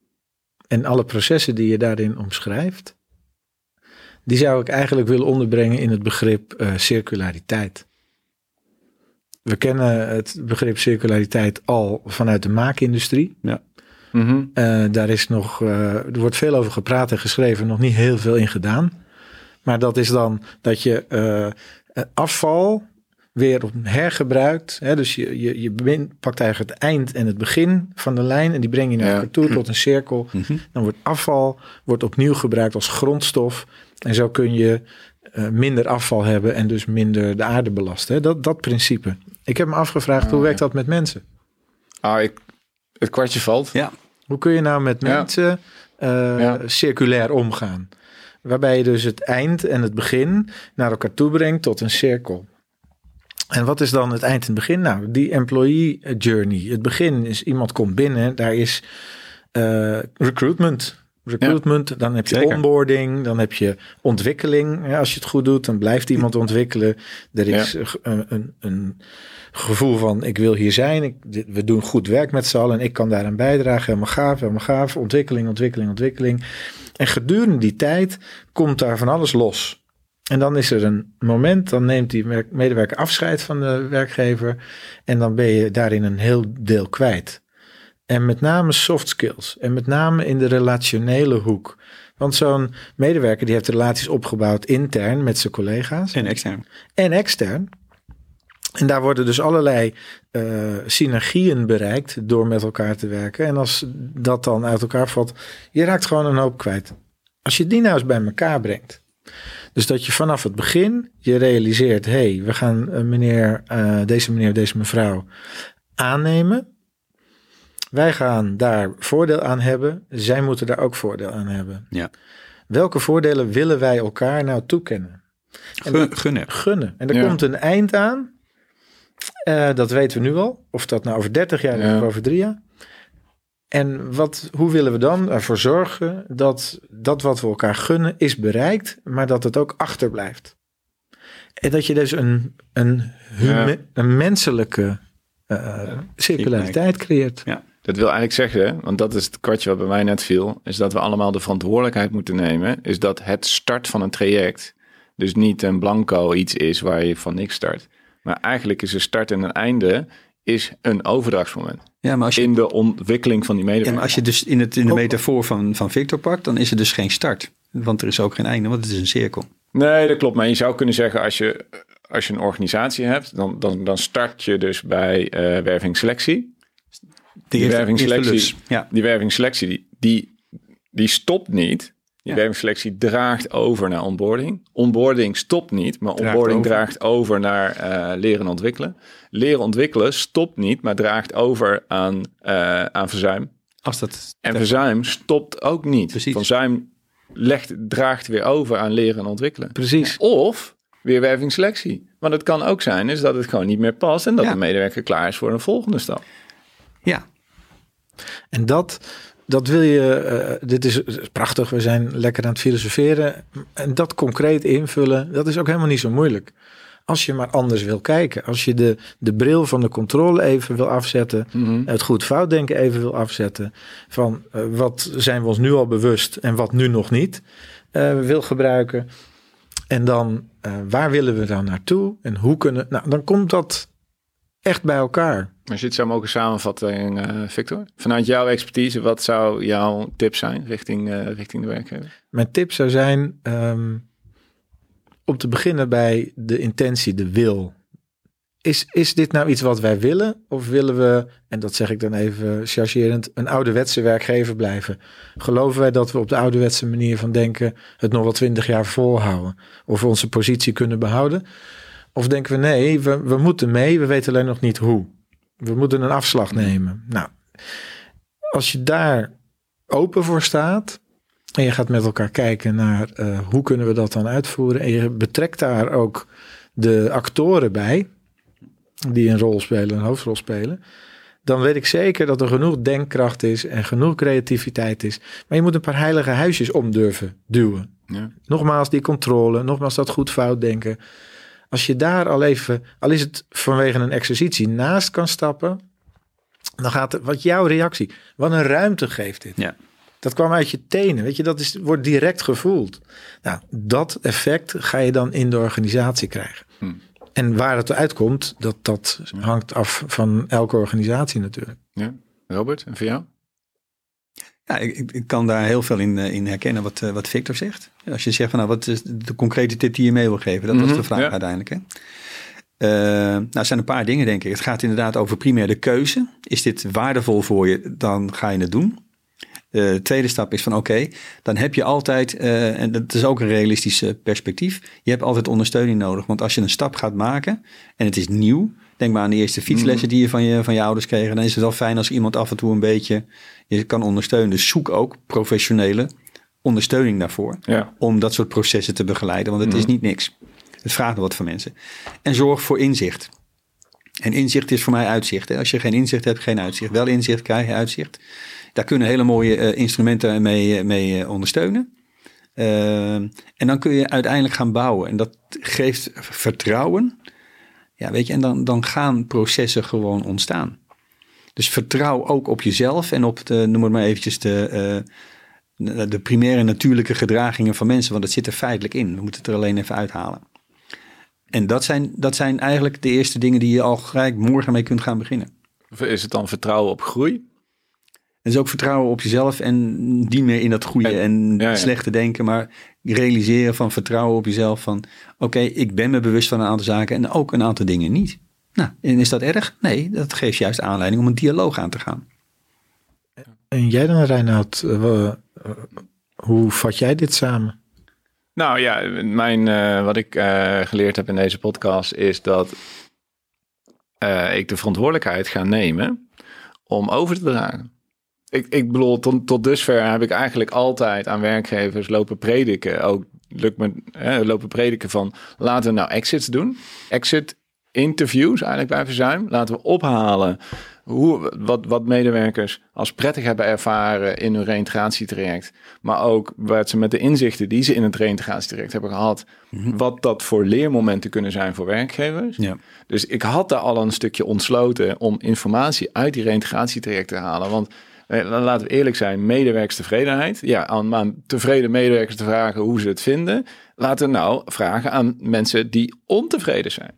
en alle processen die je daarin omschrijft, die zou ik eigenlijk willen onderbrengen in het begrip uh, circulariteit. We kennen het begrip circulariteit al vanuit de maakindustrie. Ja. Mm -hmm. uh, daar is nog, uh, er wordt veel over gepraat en geschreven, nog niet heel veel in gedaan. Maar dat is dan dat je uh, afval weer op hergebruikt. Hè? Dus je, je, je pakt eigenlijk het eind en het begin van de lijn en die breng je naar elkaar toe tot een cirkel. Mm -hmm. Dan wordt afval wordt opnieuw gebruikt als grondstof. En zo kun je uh, minder afval hebben en dus minder de aarde belasten. Hè? Dat, dat principe. Ik heb me afgevraagd, hoe werkt ja. dat met mensen? Ah, ik, het kwartje valt. Ja. Hoe kun je nou met mensen ja. Uh, ja. circulair omgaan? Waarbij je dus het eind en het begin naar elkaar toe brengt tot een cirkel. En wat is dan het eind en het begin? Nou, die employee journey. Het begin is iemand komt binnen, daar is uh, recruitment. Recruitment, ja, dan heb je zeker. onboarding, dan heb je ontwikkeling. Ja, als je het goed doet, dan blijft iemand ontwikkelen. Er is ja. een, een, een, gevoel van ik wil hier zijn. Ik, we doen goed werk met z'n allen en ik kan daaraan bijdragen. Helemaal gaaf, helemaal gaaf. Ontwikkeling, ontwikkeling, ontwikkeling. En gedurende die tijd komt daar van alles los. En dan is er een moment, dan neemt die medewerker afscheid van de werkgever. En dan ben je daarin een heel deel kwijt. En met name soft skills. En met name in de relationele hoek. Want zo'n medewerker die heeft relaties opgebouwd intern met zijn collega's. En extern. En extern. En daar worden dus allerlei uh, synergieën bereikt door met elkaar te werken. En als dat dan uit elkaar valt, je raakt gewoon een hoop kwijt. Als je die nou eens bij elkaar brengt. Dus dat je vanaf het begin je realiseert, hé, hey, we gaan uh, meneer, uh, deze meneer, deze mevrouw aannemen. Wij gaan daar voordeel aan hebben. Zij moeten daar ook voordeel aan hebben. Ja. Welke voordelen willen wij elkaar nou toekennen? En Gun, gunnen. Gunnen. En er ja. komt een eind aan. Uh, dat weten we nu al. Of dat nou over 30 jaar ja. of over drie jaar. En wat, hoe willen we dan ervoor zorgen dat dat wat we elkaar gunnen is bereikt, maar dat het ook achterblijft? En dat je dus een, een, hume, ja. een menselijke uh, circulariteit creëert. Ja. Dat wil eigenlijk zeggen, want dat is het kwartje wat bij mij net viel, is dat we allemaal de verantwoordelijkheid moeten nemen. Is dat het start van een traject dus niet een blanco iets is waar je van niks start. Maar eigenlijk is een start en een einde is een overdrachtsmoment. Ja, maar als je, in de ontwikkeling van die medewerker. Ja, maar als je dus in, het, in de metafoor van, van Victor pakt, dan is er dus geen start. Want er is ook geen einde, want het is een cirkel. Nee, dat klopt. Maar je zou kunnen zeggen, als je, als je een organisatie hebt, dan, dan, dan start je dus bij uh, werving-selectie. Die, die werving-selectie, ja. die die, die, die stopt niet. Die ja. wervingsselectie draagt over naar onboarding. Onboarding stopt niet, maar draagt onboarding over. draagt over naar uh, leren ontwikkelen. Leren ontwikkelen stopt niet, maar draagt over aan, uh, aan verzuim. Als dat en verzuim stopt ook niet. Precies. Verzuim legt, draagt weer over aan leren en ontwikkelen. Precies. Of weer wervingsselectie. Want het kan ook zijn is dat het gewoon niet meer past en dat ja. de medewerker klaar is voor een volgende stap. Ja. En dat dat wil je, uh, dit is, prachtig, we zijn lekker aan het filosoferen. En dat concreet invullen, dat is ook helemaal niet zo moeilijk. Als je maar anders wil kijken. Als je de, de bril van de controle even wil afzetten. Mhm. Het goed fout denken even wil afzetten. Van uh, wat zijn we ons nu al bewust en wat nu nog niet uh, wil gebruiken. En dan waar willen we dan naartoe? En hoe kunnen, nou dan komt dat echt bij elkaar. Als je het zou mogen samenvatten, uh, Victor, vanuit jouw expertise, wat zou jouw tip zijn richting, uh, richting de werkgever? Mijn tip zou zijn um, om te beginnen bij de intentie, de wil. Is, is dit nou iets wat wij willen? Of willen we, en dat zeg ik dan even chargerend, een ouderwetse werkgever blijven? Geloven wij dat we op de ouderwetse manier van denken het nog wel twintig jaar volhouden? Of we onze positie kunnen behouden? Of denken we nee, we, we moeten mee, we weten alleen nog niet hoe. We moeten een afslag nemen. Nou, als je daar open voor staat en je gaat met elkaar kijken naar uh, hoe kunnen we dat dan uitvoeren en je betrekt daar ook de actoren bij die een rol spelen, een hoofdrol spelen, dan weet ik zeker dat er genoeg denkkracht is en genoeg creativiteit is. Maar je moet een paar heilige huisjes om durven duwen. Ja. Nogmaals die controle, nogmaals dat goed fout denken. Als je daar al even, al is het vanwege een exercitie, naast kan stappen, dan gaat het, wat jouw reactie, wat een ruimte geeft dit. Ja. Dat kwam uit je tenen, weet je, dat is, wordt direct gevoeld. Nou, dat effect ga je dan in de organisatie krijgen. Hmm. En waar het uitkomt, dat, dat hangt af van elke organisatie natuurlijk. Ja. Robert, en voor jou? Ja, ik, ik- kan daar heel veel in, eh, in herkennen wat, eh, wat Victor zegt. Als je zegt van nou, wat is de concrete tip die je mee wil geven? Dat was Mhm, de vraag ja. uiteindelijk. Hè? Eh, nou, het zijn een paar dingen denk ik. Het gaat inderdaad over primair de keuze. Is dit waardevol voor je, dan ga je het doen. De tweede stap is van oké, dan heb je altijd, en dat is ook een realistisch perspectief, je hebt altijd ondersteuning nodig. Want als je een stap gaat maken en het is nieuw, denk maar aan de eerste fietslessen die je van je, van je ouders kreeg, dan is het wel fijn als iemand af en toe een beetje je kan ondersteunen. Dus zoek ook professionele ondersteuning daarvoor Ja. om dat soort processen te begeleiden, want het is niet niks. Het vraagt wat van mensen. En zorg voor inzicht. En inzicht is voor mij uitzicht. Hè. Als je geen inzicht hebt, geen uitzicht. Wel inzicht, krijg je uitzicht. Daar kunnen hele mooie eh, instrumenten mee, eh, mee eh, ondersteunen. En dan kun je uiteindelijk gaan bouwen. En dat geeft vertrouwen. Ja, weet je, en dan, dan gaan processen gewoon ontstaan. Dus vertrouw ook op jezelf en op de, noem het maar eventjes, de, eh, de primaire natuurlijke gedragingen van mensen. Want dat zit er feitelijk in. We moeten het er alleen even uithalen. En dat zijn, dat zijn eigenlijk de eerste dingen die je al gelijk morgen mee kunt gaan beginnen. Is het dan vertrouwen op groei? En dus ook vertrouwen op jezelf en niet meer in dat goede En- en, ja, ja. slechte denken, maar realiseren van vertrouwen op jezelf van oké, ik ben me bewust van een aantal zaken en ook een aantal dingen niet. Nou, en is dat erg? Nee, dat geeft juist aanleiding om een dialoog aan te gaan. En jij dan, Reinoud, eh, eh, hoe vat jij dit samen? Nou ja, mijn, eh, wat ik eh, geleerd heb in deze podcast is dat eh, ik de verantwoordelijkheid ga nemen om over te dragen. Ik, ik bedoel, tot, tot dusver heb ik eigenlijk altijd aan werkgevers lopen prediken. Ook lukt me hè, lopen prediken van laten we nou exits doen. Exit interviews eigenlijk bij Verzuim. Laten we ophalen hoe, wat, wat medewerkers als prettig hebben ervaren in hun reïntegratietraject. Maar ook wat ze met de inzichten die ze in het reïntegratietraject hebben gehad. Wat dat voor leermomenten kunnen zijn voor werkgevers. Ja. Dus ik had daar al een stukje ontsloten om informatie uit die reïntegratietraject te halen. Want laten we eerlijk zijn, medewerkstevredenheid. Ja, aan, aan tevreden medewerkers te vragen hoe ze het vinden. Laten we nou vragen aan mensen die ontevreden zijn.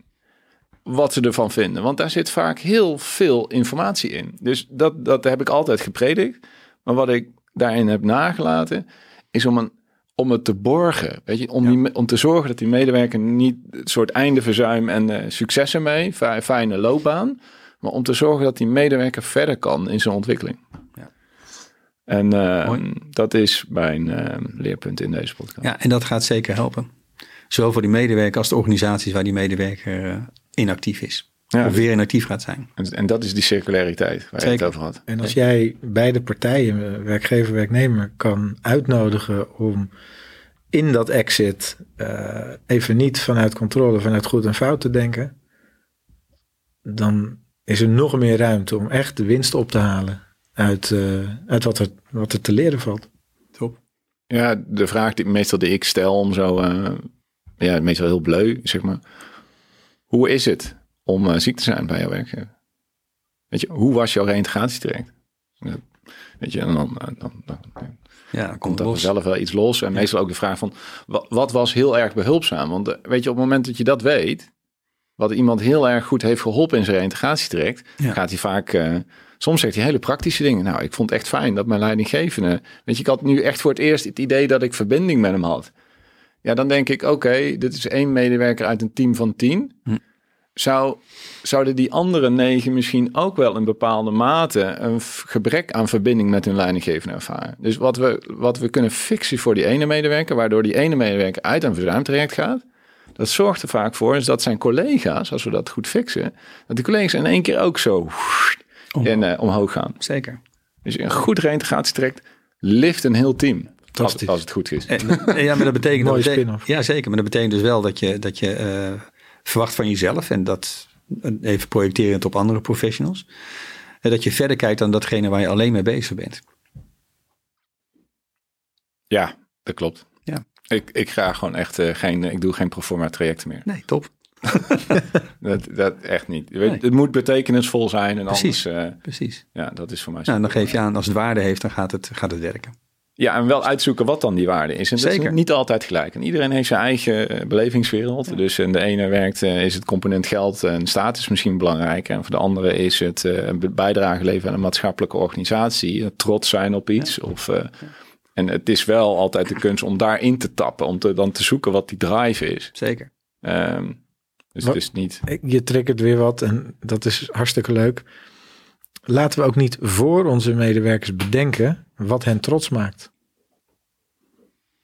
Wat ze ervan vinden. Want daar zit vaak heel veel informatie in. Dus dat, dat heb ik altijd gepredikt. Maar wat ik daarin heb nagelaten, is om, een, om het te borgen. Weet je, om, die, om te zorgen dat die medewerker niet het soort eindeverzuim en eh, successen mee, fi- fijne loopbaan. Maar om te zorgen dat die medewerker verder kan in zijn ontwikkeling. En eh, dat is mijn eh, leerpunt in deze podcast. ja, en dat gaat zeker helpen. Zowel voor die medewerker als de organisaties waar die medewerker eh, inactief is. Ja. Of weer inactief gaat zijn. En, en dat is die circulariteit waar je het over had. En als jij beide partijen, werkgever, werknemer, kan uitnodigen om in dat exit eh, even niet vanuit controle, vanuit goed en fout te denken, dan is er nog meer ruimte om echt de winst op te halen uit, eh, uit wat, er, wat er te leren valt. Top. Ja, de vraag die meestal die ik stel om zo, eh, ja, meestal heel bleu, zeg maar. Hoe is het om eh, ziek te zijn bij jouw werkgever? Weet je, hoe was jouw reïntegratietraject? Ja, Weet je, en dan, dan, dan, dan Ja, komt komt er zelf wel iets los. En meestal ook de vraag van, wat, wat was heel erg behulpzaam? Want weet je, op het moment dat je dat weet, wat iemand heel erg goed heeft geholpen in zijn reïntegratietraject, Ja. gaat hij vaak, eh, soms zegt hij hele praktische dingen. Nou, ik vond het echt fijn dat mijn leidinggevende, weet je, ik had nu echt voor het eerst het idee dat ik verbinding met hem had. Ja, dan denk ik, oké, dit is één medewerker uit een team van tien. Hm. Zou, zouden die andere negen misschien ook wel in bepaalde mate een gebrek aan verbinding met hun leidinggevende ervaren? Dus wat we, wat we kunnen fixen voor die ene medewerker, waardoor die ene medewerker uit een verzuimtraject gaat, dat zorgt er vaak voor is dat zijn collega's, als we dat goed fixen, dat die collega's in één keer ook zo en, eh, omhoog gaan. Zeker. Dus een goed reïntegratietraject lift een heel team. Als, als het goed is. En, en ja, maar dat betekent... Mooie dat betekent-. Ja, zeker. Maar dat betekent dus wel dat je, dat je eh, verwacht van jezelf... en dat eh, even projecterend op andere professionals... eh, dat je verder kijkt dan datgene waar je alleen mee bezig bent. Ja, dat klopt. Ja. Ik, ik ga gewoon echt eh, geen, ik doe geen proforma trajecten meer. Nee, top. [LAUGHS] dat, dat echt niet. Weet, Het moet betekenisvol zijn en Precies. anders... eh, Precies. ja, dat is voor mij... Nou, dan geef je aan, als het waarde heeft, dan gaat het, gaat het werken. Ja, en wel uitzoeken wat dan die waarde is. En dat Zeker. is niet altijd gelijk. En iedereen heeft zijn eigen eh, belevingswereld. Dus in de ene werkt, eh, is het component geld en status misschien belangrijk. En voor de andere is het een bijdrage leveren aan een maatschappelijke organisatie. Trots zijn op iets. Of, en het is wel altijd de kunst om daarin te tappen. Om te, dan te zoeken wat die drive is. Zeker. Ehm, dus Wat- het is niet... Je triggert weer wat en dat is hartstikke leuk. Laten we ook niet voor onze medewerkers bedenken wat hen trots maakt.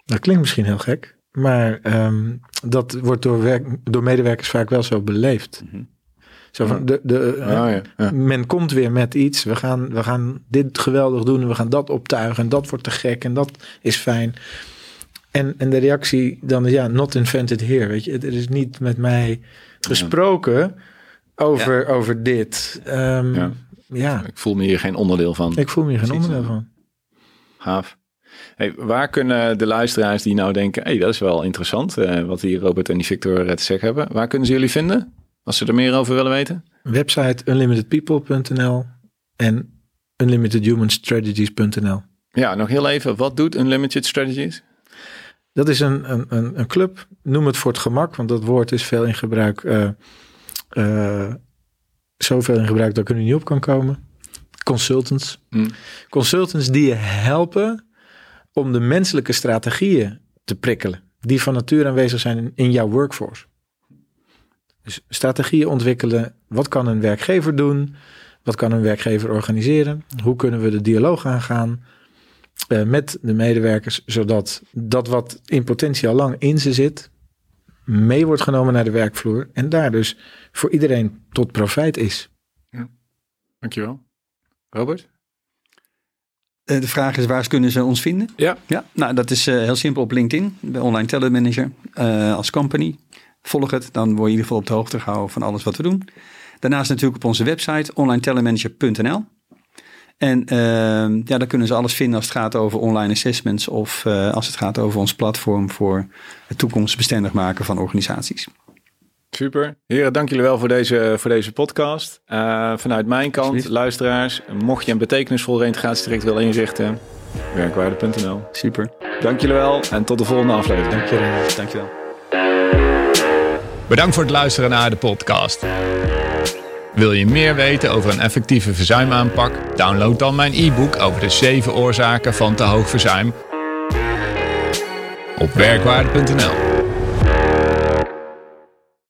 Dat klinkt misschien heel gek, maar ehm, dat wordt door, werk, door medewerkers vaak wel zo beleefd. Mhm. Zo van, de, de, Oh, ja. Ja. Men komt weer met iets. We gaan, we gaan dit geweldig doen en we gaan dat optuigen en dat wordt te gek en dat is fijn. En, en de reactie dan is ja, not invented here. Weet je, het is niet met mij gesproken over, over dit. Ehm, Ja. Ik voel me hier geen onderdeel van. ik voel me hier geen onderdeel van. Gaaf. Hey, waar kunnen de luisteraars die nou denken, hey, dat is wel interessant, eh, wat hier Robert en die Victor eh, te zeggen hebben. Waar kunnen ze jullie vinden? Als ze er meer over willen weten? Website unlimitedpeople.nl en unlimitedhumanstrategies.nl. Ja, nog heel even. Wat doet Unlimited Strategies? Dat is een, een, een, een club. Noem het voor het gemak, want dat woord is veel in gebruik. eh eh, zoveel in gebruik dat ik er nu niet op kan komen. Consultants. Hm. Consultants die je helpen om de menselijke strategieën te prikkelen. Die van nature aanwezig zijn in, in jouw workforce. Dus strategieën ontwikkelen. Wat kan een werkgever doen? Wat kan een werkgever organiseren? Hoe kunnen we de dialoog aangaan? Eh, met de medewerkers, zodat dat wat in potentie al lang in ze zit, mee wordt genomen naar de werkvloer en daar dus voor iedereen tot profijt is. Dankjewel. Robert? Eh, De vraag is, waar kunnen ze ons vinden? Ja. Ja, nou dat is eh, heel simpel op LinkedIn, bij Online Talent Manager, eh, als company. Volg het, dan word je in ieder geval op de hoogte gehouden van alles wat we doen. Daarnaast natuurlijk op onze website onlinetalentmanager.nl. En eh, ja, daar kunnen ze alles vinden als het gaat over online assessments of eh, als het gaat over ons platform voor het toekomstbestendig maken van organisaties. Super. Heren, dank jullie wel voor deze, voor deze podcast. Eh, vanuit mijn kant, Alsjeblieft. luisteraars, mocht je een betekenisvol reintegratietraject willen inrichten, werkwaarde.nl. Super. Dank jullie wel en tot de volgende aflevering. Dank je wel. Dankjewel. Bedankt voor het luisteren naar de podcast. Wil je meer weten over een effectieve verzuimaanpak? Download dan mijn e-book over de 7 oorzaken van te hoog verzuim op werkwaarde.nl.